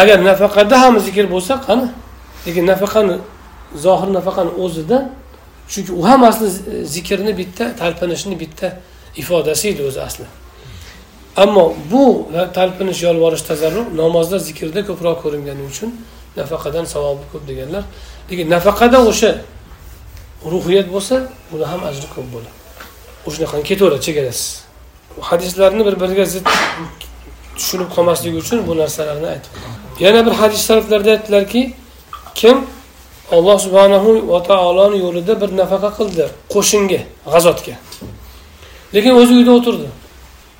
Agar nafaqada ham zikr bo'lsa qani? Lekin nafaqani zohir nafaqani o'zidan chunki u ham asli zikrni bitta talpinishni bitta ifodasi edi o'zi asli. Ammo bu talpinish yolvorish tazarru namozda zikrda ko'proq ko'ringani uchun nafaqadan savobi ko'p deganlar. Lekin nafaqada o'sha ruhiyat bo'lsa uni ham ajri ko'p bo'ladi. O'shanaqani ketaveradi chegarasiz. Hadislarni bir biriga zid tushunib qolmasligi uchun bu narsalarni aytib yana bir hadis shariflarda aytdilarki kim alloh subhanahu va taoloni yo'lida bir nafaqa qildi qo'shinga g'azotga. Lekin o'zi uyda o'tirdi.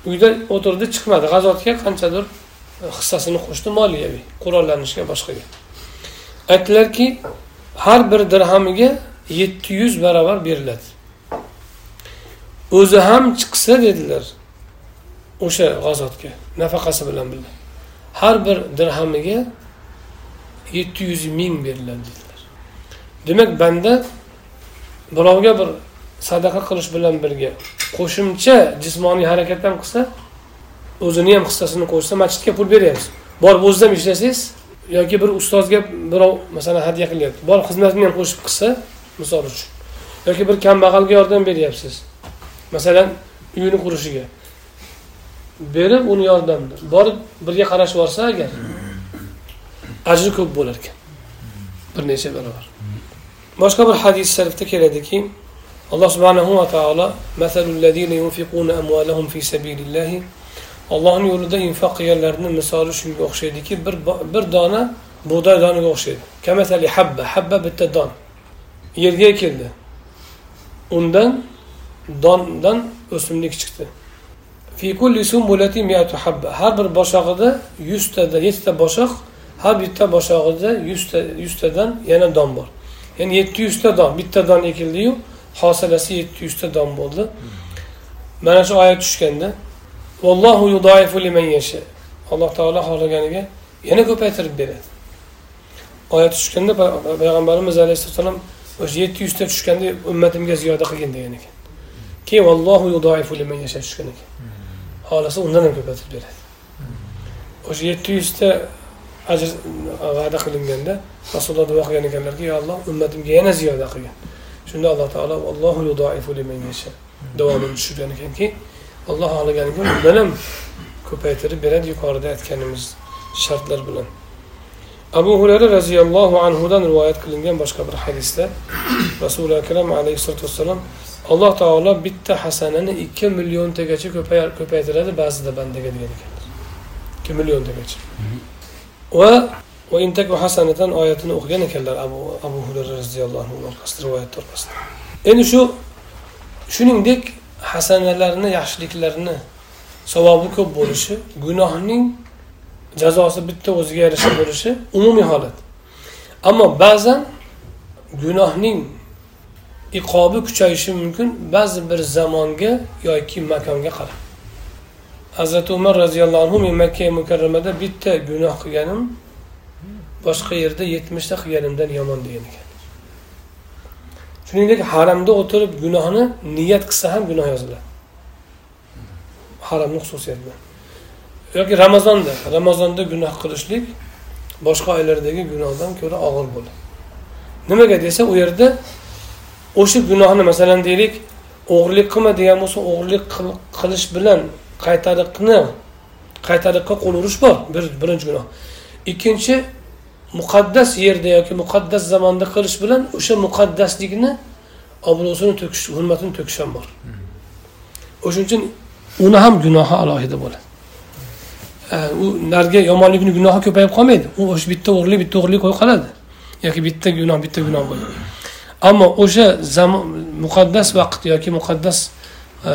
Uyda o'tirdi chiqmadi. G'azotga qanchadir e, hissasini qo'shdi moliyaviy qurollanishga boshqaga. Aytdilarki har bir dirhamiga yetti yuz barobar beriladi. O'zi ham chiqsa dedilar o'sha g'azotga nafaqasi bilan birga. Har bir dirhamiga yetti yuz ming beriladi dedi demak banda birovga bir sadaqa qilish bilan birga qo'shimcha jismoniy harakat ham qilsa o'zini ham hissasini qo'shsa masjidga pul beryapsiz. Borib o'ziz ham ishlasangiz yoki bir ustozga birov masalan hadya qilyapti. Borib xizmatini ham qo'shib qilsa misol uchun yoki bir kambag'alga yordam beryapsiz. Masalan uyini qurishiga. Berib uni yordamni borib birga qarashib yuborsa agar ajri ko'p bo'lar ekan bir necha barobar boshqa bir hadis sharifda keladiki alloh subhanahu va taolo fi ollohni yo'lida infoq qilganlarni misoli shunga o'xshaydiki bir bir dona bug'doy doniga o'xshaydi. Kamatali habba habba bitta don. Yerga ekildi undan dondan o'simlik chiqdi. Har bir boshog'ida yuztada yettita boshoq har bitta boshog'ida yuzta yuztadan yana don bor. Ya'ni yetti yuzta don bitta don ekildiyu yetti yuzta don bo'ldi mana shu oyat tushganda vallohu yudoifu liman yasha alloh taolo xohlaganiga yana ko'paytirib beradi oyat tushganda payg'ambarimiz alayhissalom o'sha yetti yuzta tushganda ummatimga ziyoda qilgin degan ekan keyin vallohu yudoifu liman yasha tushgan ekan xohlasa undan ham ko'paytirib beradi o'sha yetti yuzta ajr va'da qilinganda rasululloh duo qilgan ekanlarki yo alloh ummatimga yana ziyoda qilgin. Shunda alloh taolo allohu yudoifu davomini tushirgan ekanki alloh xohlaganiga undan ham ko'paytirib beradi yuqorida aytganimiz shartlar bilan. Abu hurayra roziyallohu anhudan rivoyat qilingan boshqa bir hadisda rasuli akram alayhissalotu vassalom alloh taolo bitta hasanani ikki milliontagacha ko'paytiradi ba'zida bandaga degan ekanlar ikki milliontagacha va hasanatan oyatini o'qigan ekanlar abu abu hurara roziyallohu anhu orqasida rivoyat orqasida endi shu shuningdek hasanalarni yaxshiliklarni savobi ko'p bo'lishi gunohning jazosi bitta o'ziga yarasha bo'lishi umumiy holat. Ammo ba'zan gunohning iqobi kuchayishi mumkin ba'zi bir zamonga yoki makonga qarab hazrati umar roziyallohu anhu men makka mukarramada bitta gunoh qilganim boshqa yerda yetmishta qilganimdan yomon degan ekan. Shuningdek haramda o'tirib gunohni niyat qilsa ham gunoh yoziladi. Haramni xususiyati bilan. Yoki ramazonda ramazonda gunoh qilishlik boshqa oylardagi gunohdan ko'ra og'ir bo'ladi. Nimaga desa u yerda o'sha gunohni masalan deylik o'g'irlik qilma degan bo'lsa o'g'irlik qilish bilan qaytariqni qaytariqqa qo'l urish bor bir birinchi gunoh. Ikkinchi muqaddas yerda yoki muqaddas zamonda qilish bilan o'sha muqaddaslikni obro'sini to'kish hurmatini to'kish ham bor. O'shaning uchun uni ham gunohi alohida bo'ladi. U narigi yomonlikni gunohi ko'payib qolmaydi. U o'sha bitta o'g'irlik bitta o'g'irlik qo'yib qoladi. Yoki bitta gunoh bitta gunoh bo'ladi. Ammo o'sha zamon muqaddas vaqt yoki muqaddas e,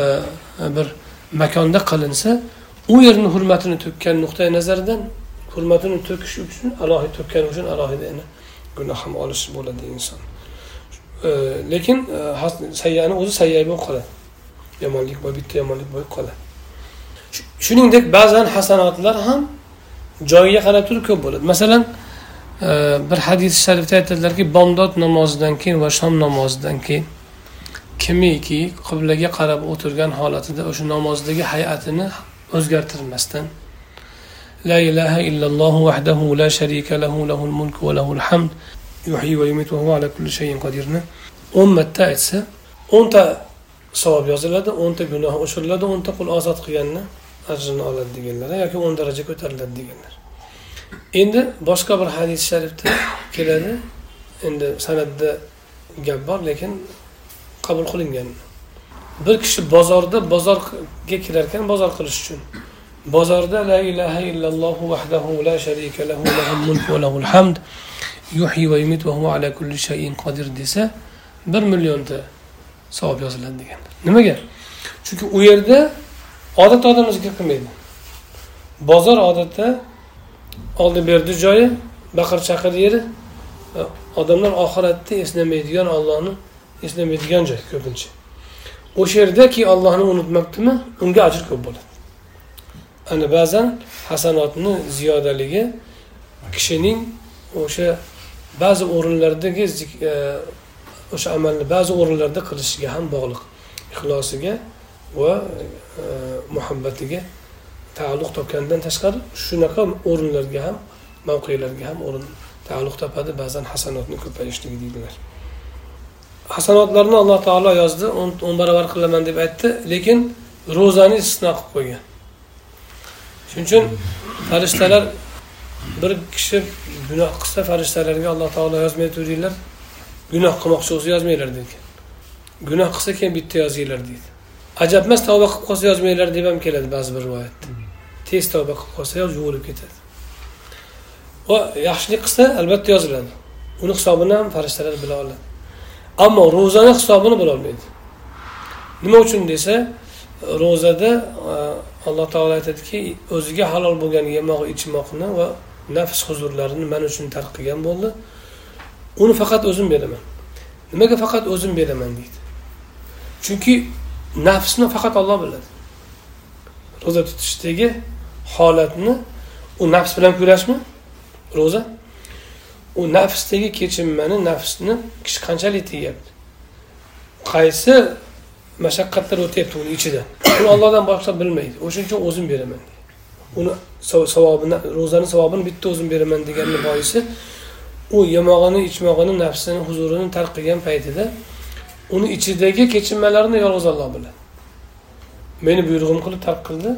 bir makonda qilinsa u yerni hurmatini to'kkan nuqtai nazardan hurmatini to'kish uchun alohida to'kkani uchun alohida yana gunoh ham olish bo'ladi inson. Lekin e, sayyani o'zi sayya bo'lib qoladi. Yomonlik bitta yomonlik bo'lib qoladi. Shuningdek ba'zan hasanotlar ham joyiga qarab turib ko'p bo'ladi. Masalan e, bir hadis sharifda aytadilarki bomdod namozidan keyin va shom namozidan keyin kimiki qiblaga qarab o'tirgan holatida o'sha namozdagi hay'atini o'zgartirmasdan la ilaha illalloh vahdahu la sharika lahu lahul mulk va lahul hamd yuhyi va yumitu va huva ala kulli shay'in qodirni o'n marta aytsa o'nta savob yoziladi o'nta gunoh o'chiriladi o'nta qul ozod qilganni ajrini oladi deganlar yoki o'n daraja ko'tariladi deganlar. Endi boshqa bir hadis sharifda keladi. Endi san'atda gap bor lekin qabul qilingan. Bir kishi bozorda bozorga kirar ekan bozor qilish uchun. Bozorda la ilaha illalloh vahdahu la sharika lahu lahul mulk va lahul hamd yuhyi va yumit va huva ala kulli shayin qodir desa bir millionta savob yoziladi degan. Nimaga? Chunki u yerda odat odamlar zikr qilmaydi. Bozor odatda oldi berdi joyi baqir chaqir yeri odamlar oxiratda eslamaydigan ollohni eslamaydigan joy ko'pincha. O'sha yerdaki ollohni unutmabdimi unga ajr ko'p bo'ladi. Ana ba'zan hasanotni ziyodaligi kishining o'sha ba'zi o'rinlardagi e, o'sha amalni ba'zi o'rinlarda qilishiga ham bog'liq. Ixlosiga va e, muhabbatiga taalluq topgandan tashqari shunaqa o'rinlarga ham mavqelarga ham o'rin taalluq topadi ba'zan hasanotni ko'payishligi deydilar. Hasanotlarni alloh taolo yozdi. O'n barobar qilaman deb aytdi. Lekin ro'zani istisno qilib qo'ygan. Shuning uchun farishtalar bir kishi gunoh qilsa farishtalarga alloh taolo yozmay turinglar. Gunoh qilmoqchi bo'lsa yozmanglar degan gunoh qilsa keyin bitta yozinglar deydi. Ajab emas tavba qilib qolsa yozmanglar deb ham keladi ba'zi bir rivoyatda tez tavba qilib qolsa yuvilib ketadi. Va yaxshilik qilsa albatta yoziladi. Uni hisobini ham farishtalar bila oladi. Ammo ro'zani hisobini bilolmaydi nima uchun desa ro'zada e, alloh taolo aytadiki o'ziga halol bo'lgan yemoq ichmoqni va nafs huzurlarini man uchun tark qilgan bo'ldi. Uni faqat o'zim beraman. Nimaga faqat o'zim beraman deydi? Chunki nafsni faqat olloh biladi. Ro'za tutishdagi holatni u nafs bilan kurashmi? Ro'za u nafsdagi kechinmani nafsni kishi qanchalik tegyapti? Qaysi mashaqqatlar o'tyapti uni ichida? Uni ollohdan boshqa bilmaydi. O'shaning uchun o'zim beraman. Uni savobini ro'zani savobini bitta o'zim beraman deganni boisi u yemog'ini ichmog'ini nafsini huzurini tark qilgan paytida uni ichidagi kechinmalarni yolg'iz olloh biladi. Meni buyrug'im qilib tark qildi.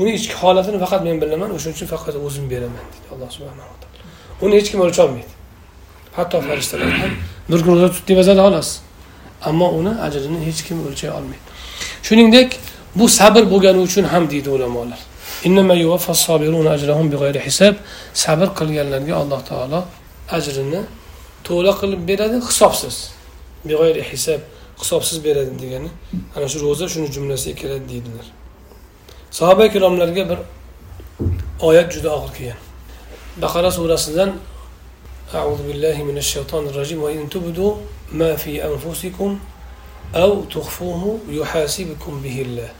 Uni ichki holatini faqat men bilaman o'shaning uchun faqat o'zim beraman deydi alloh subhanaa taolo uni hech kim o'lcholmaydi. Hatto farishtalar ham bir kun ro'za tut deb yozadi xolos. Ammo uni ajrini hech kim o'lchay olmaydi. Shuningdek bu sabr bo'lgani uchun ham deydi ulamolar. Sabr qilganlarga alloh taolo ajrini to'la qilib beradi hisobsiz. Hisob hisobsiz beradi degani ana shu ro'za shuni jumlasiga kiradi deydilar. Sahoba ikromlarga bir oyat juda og'ir kelgan. Baqara surasidan أعوذ بالله من الشيطان الرجيم وإن تبدوا ما في أنفسكم أو تخفوه يحاسبكم به الله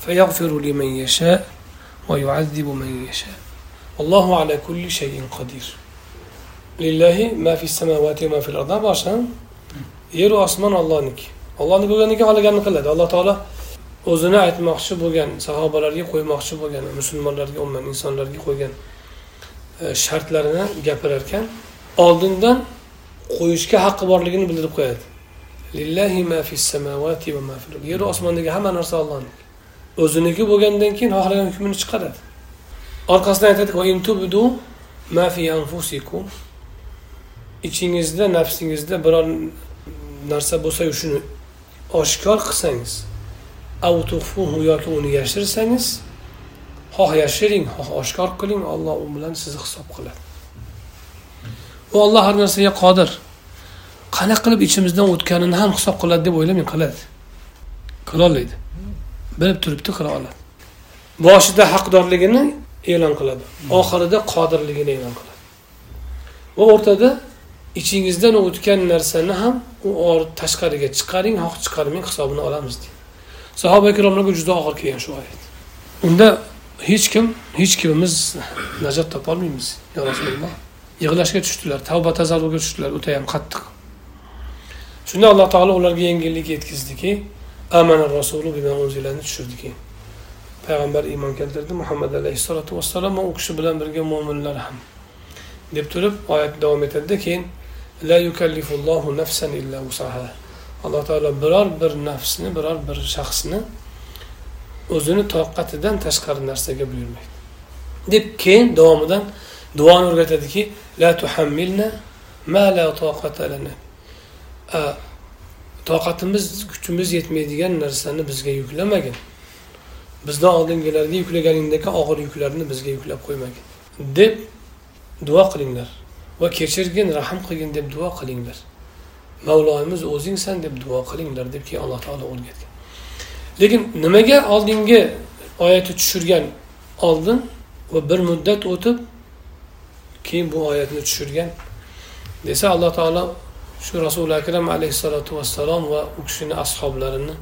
فيغفر لمن يشاء ويعذب من يشاء والله على كل شيء قدير لله ما في السماوات وما في الأرض boshdan yeru osmon ollohniki ollohni bo'lganiga xohlaganini qiladi alloh taolo o'zini aytmoqchi bo'lgan sahobalarga qo'ymoqchi bo'lgan musulmonlarga umuman insonlarga qo'ygan e, E, shartlarini gapirar ekan oldindan qo'yishga haqqi borligini bildirib qo'yadi. Lillahi ma fis samavati va ma fil yer osmondagi hamma narsa ollohniki o'ziniki bo'lgandan keyin xohlagan hukmini chiqaradi. Orqasidan aytadi ma fi anfusikum. Ichingizda nafsingizda biror narsa bo'lsa shuni oshkor qilsangiz yoki uni yashirsangiz xoh yashiring xoh oshkor qiling olloh u bilan sizni hisob qiladi. U olloh har narsaga qodir. Qanaqa qilib ichimizdan o'tganini ham hisob qiladi deb o'ylamang qiladi. Qilolmaydi bilib turibdi qila oladi. Boshida haqdorligini e'lon qiladi. Oxirida qodirligini e'lon qiladi. Va o'rtada ichingizdan o'tgan narsani ham u tashqariga chiqaring xoh chiqarmang hisobini olamiz deydi. Sahoba ikromlarga juda og'ir kelgan shu oyat. Unda hech kim hech kimimiz najot topolmaymiz yo rasululloh. Yig'lashga tushdilar tavba tazarruga tushdilar o'ta ham qattiq. Shunda alloh taolo ularga yengillik yetkazdiki amana rasulu unzilani tushirdi payg'ambar iymon keltirdi muhammad alayhissalotu vassalom va u kishi bilan birga mo'minlar ham deb turib oyat davom etadida keyin la yukallifullohu nafsan illa usaha alloh taolo biror bir nafsni biror bir shaxsni o'zini toqatidan tashqari narsaga buyurmaydi. Deb keyin davomidan duoni o'rgatadiki la tuhammilna ma la toqata lana. Toqatimiz kuchimiz yetmaydigan narsani bizga yuklamagin. Bizdan oldingilarga yuklaganingdagi og'ir yuklarni bizga yuklab qo'ymagin. Deb duo qilinglar. Va kechirgin rahm qilgin deb duo qilinglar. Mavloyimiz o'zingsan deb duo qilinglar deb keyin alloh taolo o'rgatgan lekin nimaga oldingi oyatni tushirgan oldin va bir muddat o'tib keyin bu oyatni tushirgan desa alloh taolo shu rasuli akram alayhissalotu vassalom va u kishini ashoblarini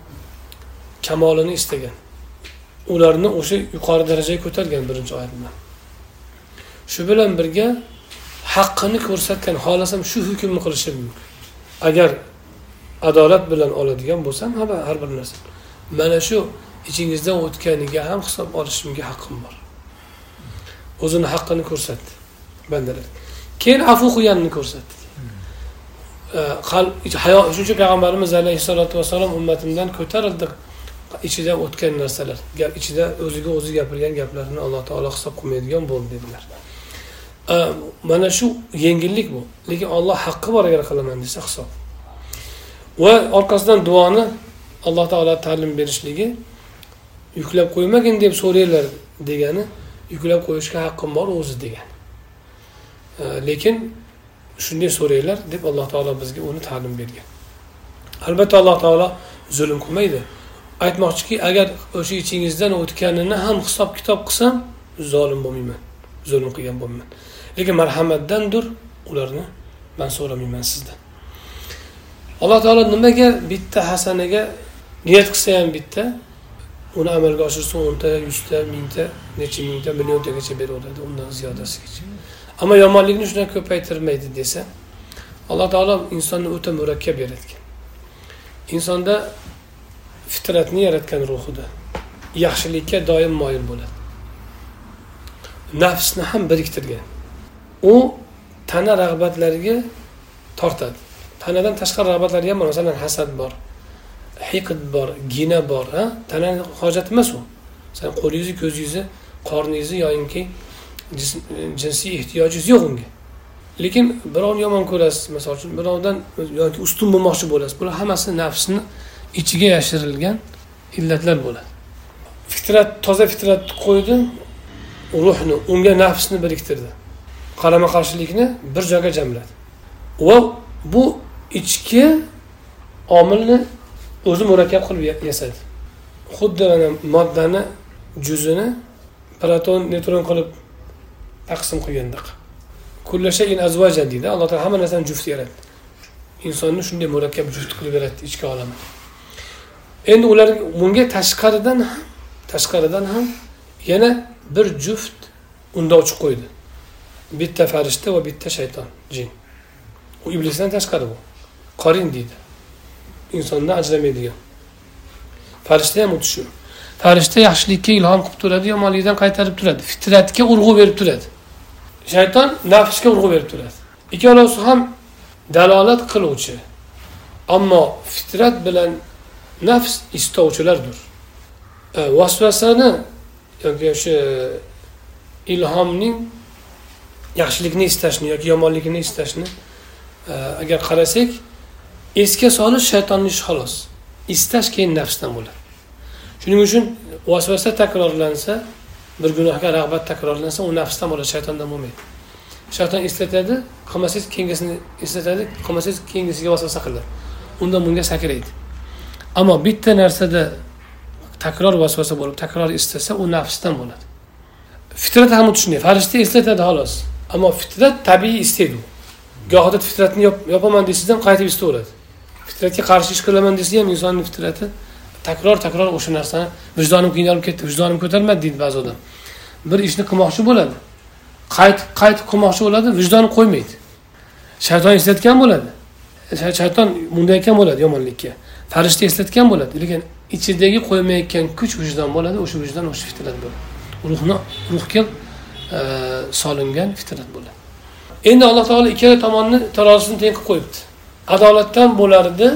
kamolini istagan. Ularni o'sha yuqori darajaga ko'targan birinchi oyat bilan. Shu bilan birga haqqini ko'rsatgan xohlasam shu hukmni qilishim mumkin. Agar adolat bilan oladigan bo'lsam har bir narsa. Mana shu ichingizdan o'tganiga ham hisob olishimga haqqim bor. O'zini haqqini ko'rsatdi bandalar. Keyin afu qilganini ko'rsatdi. Hayo shuning uchun payg'ambarimiz alayhissalotu vassalom ummatimdan ko'tarildi ichidan o'tgan narsalar. Gap ichida o'ziga o'zi gapirgan gaplarni alloh taolo hisob qilmaydigan bo'ldi dedilar. Mana shu yengillik bu. Lekin olloh haqqi bor agar qilaman desa hisob. Va orqasidan duoni alloh taolo ta'lim berishligi yuklab qo'ymagin deb so'ranglar degani yuklab qo'yishga haqqim bor o'zi degan lekin shunday so'ranglar deb alloh taolo bizga uni ta'lim bergan. Albatta alloh taolo zulm qilmaydi. Aytmoqchiki agar o'sha ichingizdan o'tganini ham hisob kitob qilsam zolim bo'lmayman zulm qilgan bo'lmayman. Lekin marhamatdandir ularni man so'ramayman sizdan. Alloh taolo nimaga bitta hasanaga niyat qilsa ham bitta. Uni amalga oshirsa o'nta yuzta mingta necha mingta milliontagacha beraveradi undan ziyodasigacha. Ammo yomonlikni shundan ko'paytirmaydi desa alloh taolo insonni o'ta murakkab yaratgan. Insonda fitratni yaratgan ruhida yaxshilikka doim moyil bo'ladi. Nafsni ham biriktirgan. U tana rag'batlariga tortadi. Tanadan tashqari rag'batlarga ham bor masalan hasad bor. Hiqd bor gina bor ha? Tanani hojati emas u. San qo'lingizni ko'zingizni qorningizni yoyinki jinsiy ehtiyojingiz yo'q unga. Lekin birovni yomon ko'rasiz misol uchun birovdan yoki ustun bo'lmoqchi bo'lasiz. Bular hammasi nafsni ichiga yashirilgan illatlar bo'ladi. Fitrat toza fitratni qo'ydi ruhni unga nafsni biriktirdi. Qarama qarshilikni bir joyga jamladi. Va bu ichki omilni o'zi murakkab qilib yasadi xuddi mana moddani juzini proton neytron qilib taqsim qilgandek kullashayin azvajan deydi. Alloh taolo hamma narsani juft yaratdi. Insonni shunday murakkab juft qilib yaratdi ichki olamni endi ular bunga tashqaridan ham tashqaridan ham yana bir juft undovchi qo'ydi. Bitta farishta va bitta shayton jin. U iblisdan tashqari bu. Qorin deydi. Insondan ajramaydigan. Farishta ham xuddi shu farishta yaxshilikka ilhom qilib turadi yomonlikdan qaytarib turadi. Fitratga urg'u berib turadi. Shayton nafsga urg'u berib turadi. Ikkalasi ham dalolat qiluvchi ammo fitrat bilan nafs istovchilardir. E, vasvasani yoki o'sha ilhomning yaxshilikni istashni yoki yomonlikni istashni e, agar qarasak esga solish shaytonni ishi xolos. Istash keyin nafsdan bo'ladi. Shuning uchun vasvasa takrorlansa bir gunohga rag'bat takrorlansa u nafsdan bo'ladi shaytondan bo'lmaydi. Shayton eslatadi qilmasangiz keyingisini eslatadi qilmasangiz keyingisiga vasvasa qiladi. Undan bunga sakraydi. Ammo bitta narsada takror vasvasa bo'lib takror istasa u nafsdan bo'ladi. Fitrat ham xuddi shunday farishta eslatadi xolos. Ammo fitrat tabiiy istaydi u. Gohida fitratni yopaman desangiz ham qaytib istaveradi. Fitratga qarshi ish qilaman desa ham insonni fitrati takror takror o'sha narsani vijdonim qiynalib ketdi vijdonim ko'tarmadi deydi ba'zi odam. Bir ishni qilmoqchi bo'ladi qaytib qaytib qilmoqchi bo'ladi vijdoni qo'ymaydi. Shayton eslatgan bo'ladi. Shayton mundayotgan bo'ladi yomonlikka. Farishta eslatgan bo'ladi lekin ichidagi qo'ymayotgan kuch vijdon bo'ladi o'sha vijdon o'sha fitrat bo'ladi. Ruhni ruhga e, solingan fitrat bo'ladi. Endi alloh taolo ikkala tomonni tarozisini teng qilib qo'yibdi. Adolatdan bo'lardi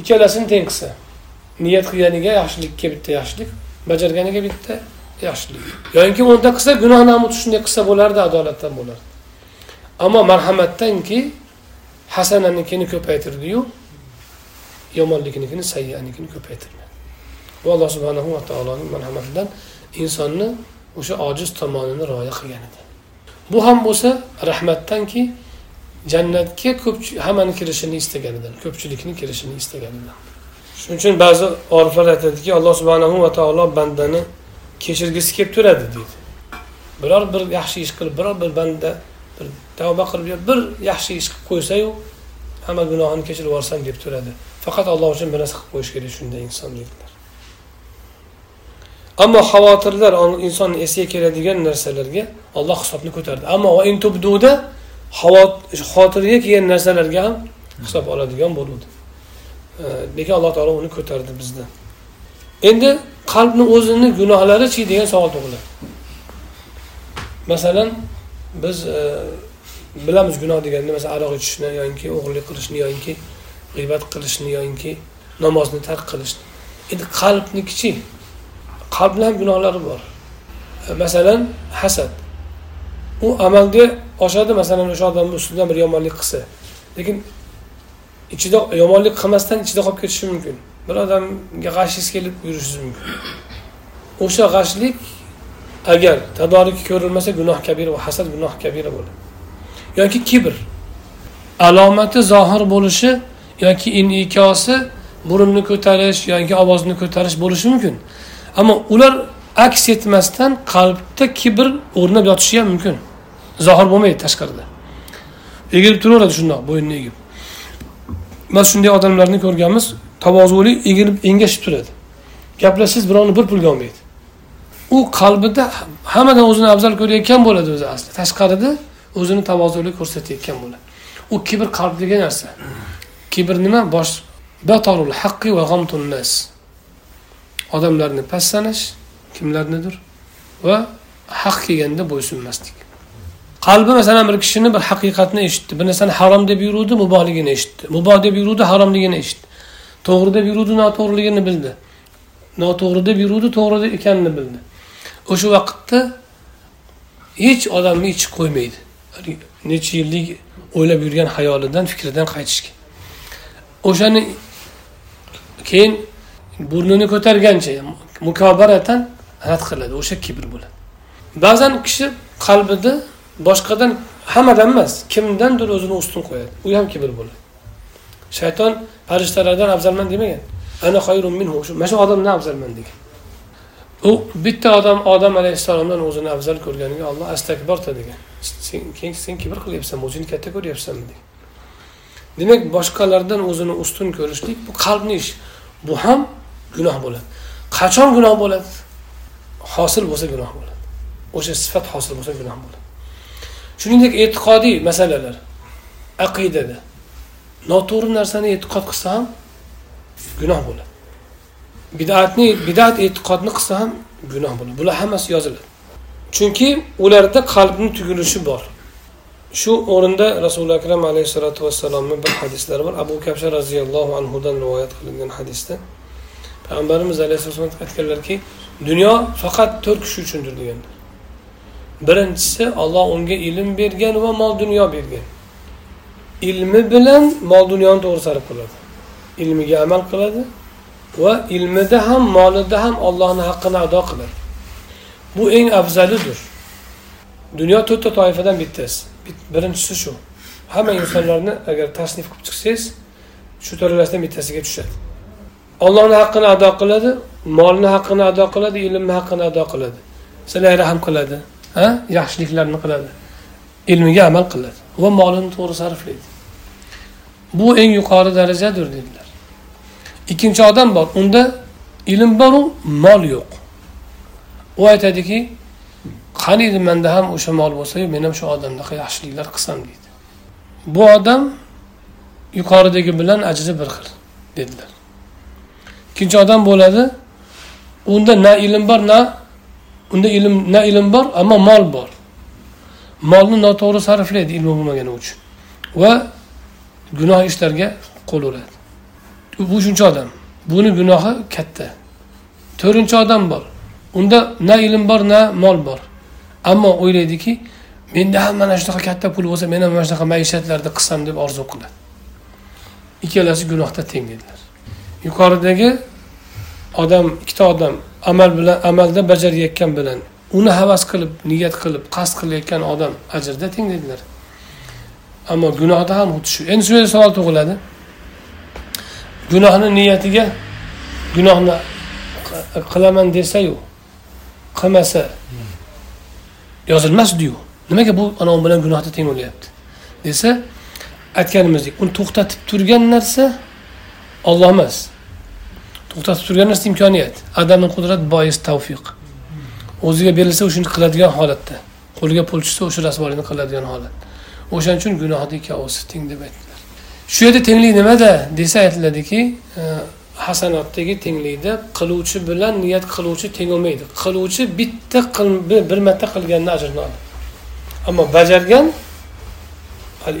ikkalasini teng qilsa niyat qilganiga yaxshilikka bitta yaxshilik bajarganiga bitta yaxshilik. Yoinki o'nta qilsa gunoh ham shunday qilsa bo'lardi adolatdan bo'lardi. Ammo marhamatdanki hasananikini ko'paytirdiyu yomonliknikini sayyanikini ko'paytirmadi. Bu alloh subhanahu va taoloning marhamatidan insonni o'sha ojiz tomonini rioya qilganidan bu ham bo'lsa rahmatdanki jannatga ko'p hammani kirishini istaganidan ko'pchilikni kirishini istaganidan. Shuning uchun ba'zi oriflar aytadiki alloh subhanahu va taolo bandani kechirgisi kelib turadi deydi. Biror bir yaxshi ish qilib biror bir banda bir tavba qilib bir yaxshi ish qilib qo'ysayu hamma gunohini kechirib yuborsam deb turadi. Faqat alloh uchun bir narsa qilib qo'yish kerak shunday inson dedilar ammo xavotirlar insonni esiga keladigan narsalarga olloh hisobni ko'tardi. Ammo intubduda xotirga kelgan narsalarga ham hisob oladigan bo'luvdi lekin alloh taolo uni ko'tardi bizdan. Endi qalbni o'zini gunohlarichi degan savol tug'iladi. Masalan biz e, bilamiz gunoh deganda masalan aroq ichishni yoki o'g'irlik qilishni yoki g'iybat qilishni yoki namozni tark qilishni. Endi qalbnikichi qalbni ham gunohlari bor. E, masalan hasad. U amalga oshadi masalan o'sha odamni ustidan bir yomonlik qilsa. Lekin ichida yomonlik qilmasdan ichida qolib ketishi mumkin. Bir odamga g'ashingiz kelib yurishingiz mumkin. O'sha g'ashlik agar tadoriki ko'rilmasa gunoh kabira va hasad gunoh kabira bo'ladi. Yoki kibr. Alomati zohir bo'lishi yoki inikosi burunni ko'tarish yoki ovozni ko'tarish bo'lishi mumkin. Ammo ular aks etmasdan qalbda kibr o'rnab yotishi ham mumkin. Zohir bo'lmaydi tashqarida. Egilib turaveradi shundoq bo'ynini egib. Biz shunday odamlarni ko'rganmiz tavozuli egilib engashib turadi. Gaplashsangiz birovni bir pulga olmaydi. U qalbida hammadan o'zini afzal ko'rayotgan bo'ladi o'zi asli. Tashqarida o'zini tavozuli ko'rsatayotgan bo'ladi. U kibr qalbdagi narsa. Kibr nima? Bosh batorul haqqi va g'amtun nas. Odamlarni past sanash kimlarnidir va haq kelganda bo'ysunmaslik. Qalbi masalan bir kishini bir haqiqatni eshitdi. Bir narsani harom deb yuruvdi mubohligini eshitdi. Muboh deb yuruvdi haromligini eshitdi. To'g'ri deb yuruvdi noto'g'riligini bildi. Noto'g'ri deb yuruvdi to'g'ri ekanini bildi. O'sha vaqtda hech odamni ichi qo'ymaydi. Necha yillik o'ylab yurgan hayolidan fikridan qaytishga. O'shani keyin burnini ko'targancha mukobaratan rad qiladi. O'sha kibr bo'ladi. Ba'zan kishi qalbida boshqadan hammadan emas kimdandir o'zini ustun qo'yadi. U ham kibr bo'ladi. Shayton farishtalardan afzalman demagan. Ana xayrun minhu. Mana shu odamdan afzalman degan. U bitta odam odam alayhissalomdan o'zini afzal ko'rganiga olloh astakborta degan. Sen keyin sen kibr qilyapsanmi? O'zingni katta ko'ryapsanmi degan. Demak boshqalardan o'zini ustun ko'rishlik bu qalbni ish. Bu ham gunoh bo'ladi. Qachon gunoh bo'ladi? Hosil bo'lsa gunoh bo'ladi. O'sha sifat hosil bo'lsa gunoh bo'ladi. Shuningdek e'tiqodiy masalalar aqidada noto'g'ri narsani e'tiqod qilsa ham gunoh bo'ladi. Bidatni bidat e'tiqodni qilsa ham gunoh bo'ladi. Bular hammasi yoziladi. Chunki ularda qalbni tugilishi bor. Shu o'rinda rasuli akram alayhissalotu vassalomni bir hadislari bor. Abu kabsha roziyallohu anhudan rivoyat qilingan hadisda payg'ambarimiz alayhissalom aytganlarki dunyo faqat to'rt kishi uchundir deganlar birinchisi olloh unga ilm bergan va mol dunyo bergan. Ilmi bilan mol dunyoni to'g'ri sarf qiladi. Ilmiga amal qiladi va ilmida ham molida ham ollohni haqqini ado qiladi. Bu eng afzalidir. Dunyo to'rtta toifadan bittasi. Birinchisi shu. Hamma insonlarni agar tasnif qilib chiqsangiz shu to'rtalasidan bittasiga tushadi. Ollohni haqqini ado qiladi molni haqqini ado qiladi ilmni haqqini ado qiladi. Sizlarga rahm qiladi. Yaxshiliklarni qiladi. Ilmiga amal qiladi. Va molini to'g'ri sarflaydi. Bu eng yuqori darajadir dedilar. Ikkinchi odam bor. Unda ilm boru mol yo'q. U aytadiki qaniydi manda ham o'sha mol bo'lsayu men ham shu odamdaqa yaxshiliklar qilsam deydi. Bu odam yuqoridagi bilan ajri bir xil dedilar. Ikkinchi odam bo'ladi unda na ilm bor na unda ilm na ilm bor ammo mol bor. Molni noto'g'ri sarflaydi ilmi bo'lmagani uchun. Va gunoh ishlarga qo'l uradi. Bu uchinchi odam. Buni gunohi katta. To'rtinchi odam bor. Unda na ilm bor na mol bor. Ammo o'ylaydiki menda ham mana shunaqa katta pul bo'lsa men ham mana shunaqa maishatlarni qilsam deb orzu qiladi. Ikkalasi gunohda teng dedilar. Yuqoridagi odam ikkita odam amal bilan amalda bajarayotgan bilan uni havas qilib niyat qilib qasd qilayotgan odam ajrda teng dedilar. Ammo gunohda ham xuddi shu. Endi shu yerda savol tug'iladi. Gunohni niyatiga gunohni qilaman desayu qilmasa yozilmasdiyu. Nimaga bu anavi bilan gunohda teng bo'lyapti? Desa aytganimizdek uni to'xtatib turgan narsa olloh emas. To'xtatib turgan narsa imkoniyat. Adamni qudrat bois tavfiq. O'ziga berilsa o'shani qiladigan holatda. Qo'liga pul tushsa o'sha rasvolikni qiladigan holat. O'shaning uchun gunohni ikkovsi teng deb aytdilar. Shu yerda tenglik nimada? Desa aytiladiki e, hasanotdagi tenglikda qiluvchi bilan niyat qiluvchi teng bo'lmaydi. Qiluvchi bitta bir marta qilganni ajrini oladi. Ammo bajargan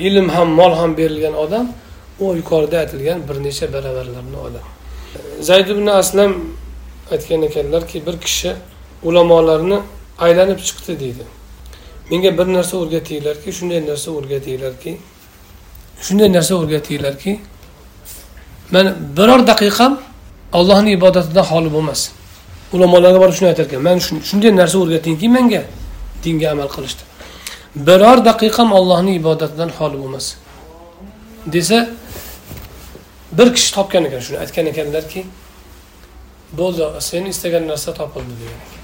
ilm ham mol ham berilgan odam u yuqorida aytilgan bir necha baravarlarni oladi. Zayd ibn aslam aytgan ekanlarki bir kishi ulamolarni aylanib chiqdi deydi. Menga bir narsa o'rgatinglarki shunday narsa o'rgatinglarki shunday narsa o'rgatinglarki man biror daqiqam ollohni ibodatidan xoli bo'lmasin ulamolarga borib shuni aytar ekan man shunday narsa o'rgatingki menga dinga amal qilishda biror daqiqam ollohni ibodatidan xoli bo'lmasin desa bir kishi topgan ekan shuni. Aytgan ekanlarki bo'ldi sen istagan narsa topildi degan ekan.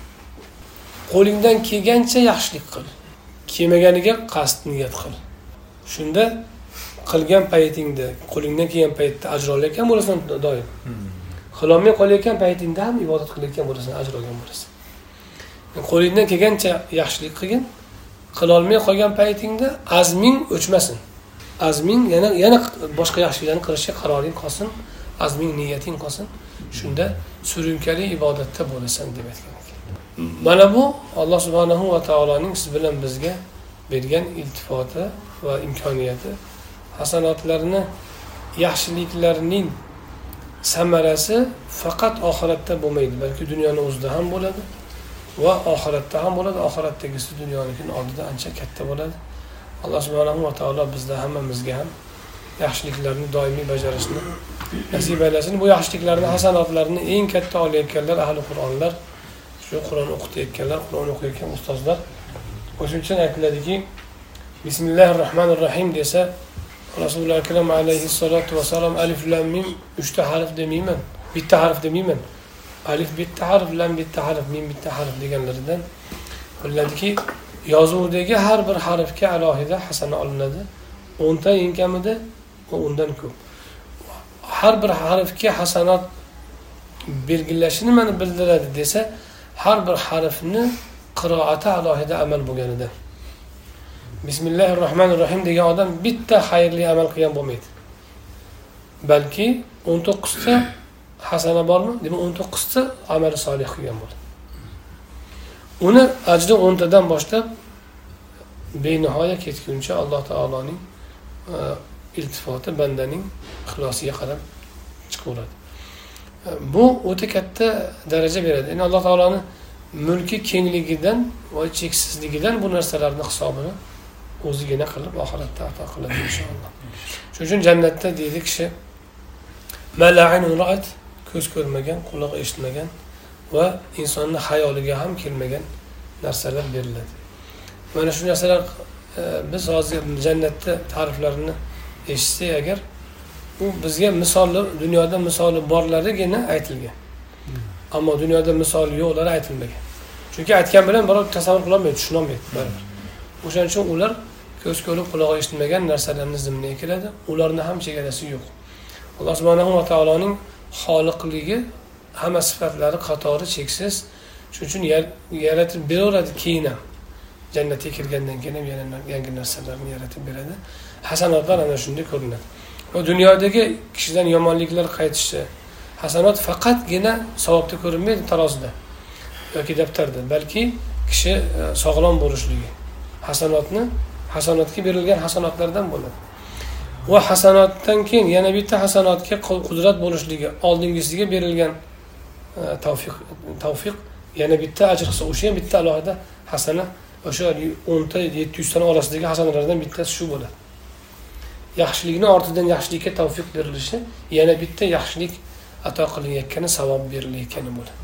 Qo'lingdan kelgancha yaxshilik qil. Kelmaganiga qasd niyat qil. Shunda qilgan paytingda qo'lingdan kelgan paytda ajr olayotgan bo'lasan doim. Qilolmay qolayotgan paytingda ham ibodat qilayotgan bo'lasan ajr olgan bo'lasan. Qo'lingdan kelgancha yaxshilik qilgin qilolmay qolgan paytingda azming o'chmasin azming yana yana boshqa yaxshiliklarni qilishga qaroring qolsin. Azming niyating qolsin. Shunda surunkali ibodatda bo'lasan deb aytgan mana bu alloh subhanahu va taoloning siz bilan bizga bergan iltifoti va imkoniyati. Hasanotlarni yaxshiliklarning samarasi faqat oxiratda bo'lmaydi balki dunyoni o'zida ham bo'ladi va oxiratda ham bo'ladi. Oxiratdagisi dunyonikini oldida ancha katta bo'ladi. Alloh subhanahu taolo bizda hammamizga ham yaxshiliklarni doimiy bajarishni nasib aylasin. Bu yaxshiliklarni hasanotlarni eng katta olayotganlar ahli qur'onlar shu qur'on o'qitayotganlar qur'on o'qiyotgan ustozlar. O'shaning uchun aytiladiki bismillahi rohmanir rohim desa rasuli akram alayhissalotu vassalom alif lam mim uchta harf demayman bitta harf demayman alif bitta harf lam bitta harf mim bitta harf deganlaridan bilinadiki yozuvdagi har bir harfga alohida hasana olinadi. O'nta eng kamida va undan ko'p. Har bir harfga hasanat belgilashi nimani bildiradi desa har bir harfni qiroati alohida amal bo'lganida. Bismillahi rohmanir rohim degan odam bitta xayrli amal qilgan bo'lmaydi. Balki o'n to'qqizta hasana bormi? Demak o'n to'qqizta amali solih qilgan bo'ladi. Uni ajri o'ntadan boshlab benihoya ketguncha alloh taoloning e, iltifoti bandaning ixlosiga qarab chiqaveradi. E, bu o'ta katta daraja beradi. Ya'ni alloh taoloni mulki kengligidan va cheksizligidan bu narsalarni hisobini o'zigina qilib oxiratda ato qiladi inshaalloh. Shuning uchun jannatda deydi kishi ko'z ko'rmagan quloq eshitmagan va insonni xayoliga ham kelmagan narsalar beriladi. Mana shu narsalar e, biz hozir jannatda ta'riflarini eshitsak agar u bizga misoli dunyoda misoli borlarigina aytilgan. Ammo dunyoda misoli yo'qlari aytilmagan. Chunki aytgan bilan birov tasavvur qilolmaydi tushunolmaydi baribir. O'shaning uchun ular ko'z ko'rib quloq eshitmagan narsalarni zimniga kiradi ularni ham chegarasi yo'q. Alloh subhanahu va taoloning xoliqligi hamma sifatlari qatori cheksiz. Shuning uchun yaratib beraveradi keyin ham jannatga kirgandan keyin ham yana yangi narsalarni yaratib beradi. Hasanotlar ana shunday ko'rinadi. Va dunyodagi kishidan yomonliklar qaytishi. Hasanot faqatgina savobda ko'rinmaydi tarozida yoki daftarda balki kishi e, sog'lom bo'lishligi. Hasanotni hasanotga berilgan hasanotlardan bo'ladi. Va hasanotdan keyin yana bitta hasanotga qudrat bo'lishligi oldingisiga berilgan tavfiq tavfiq. Yana bitta ajr qilsa o'sha ham bitta alohida hasana o'sha o'nta yetti yuztani orasidagi hasanalardan bittasi shu bo'ladi. Yaxshilikni ortidan yaxshilikka tavfiq berilishi yana bitta yaxshilik ato qilinayotgani savob berilayotgani bo'ladi.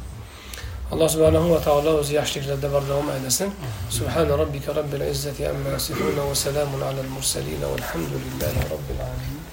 Alloh subhanahu va taolo o'zi yaxshiliklarda bardavom aylasin. Subhana robbika robbil izzati amma yasifun va salamun alal mursalin alhamdulillahi robbil alamin.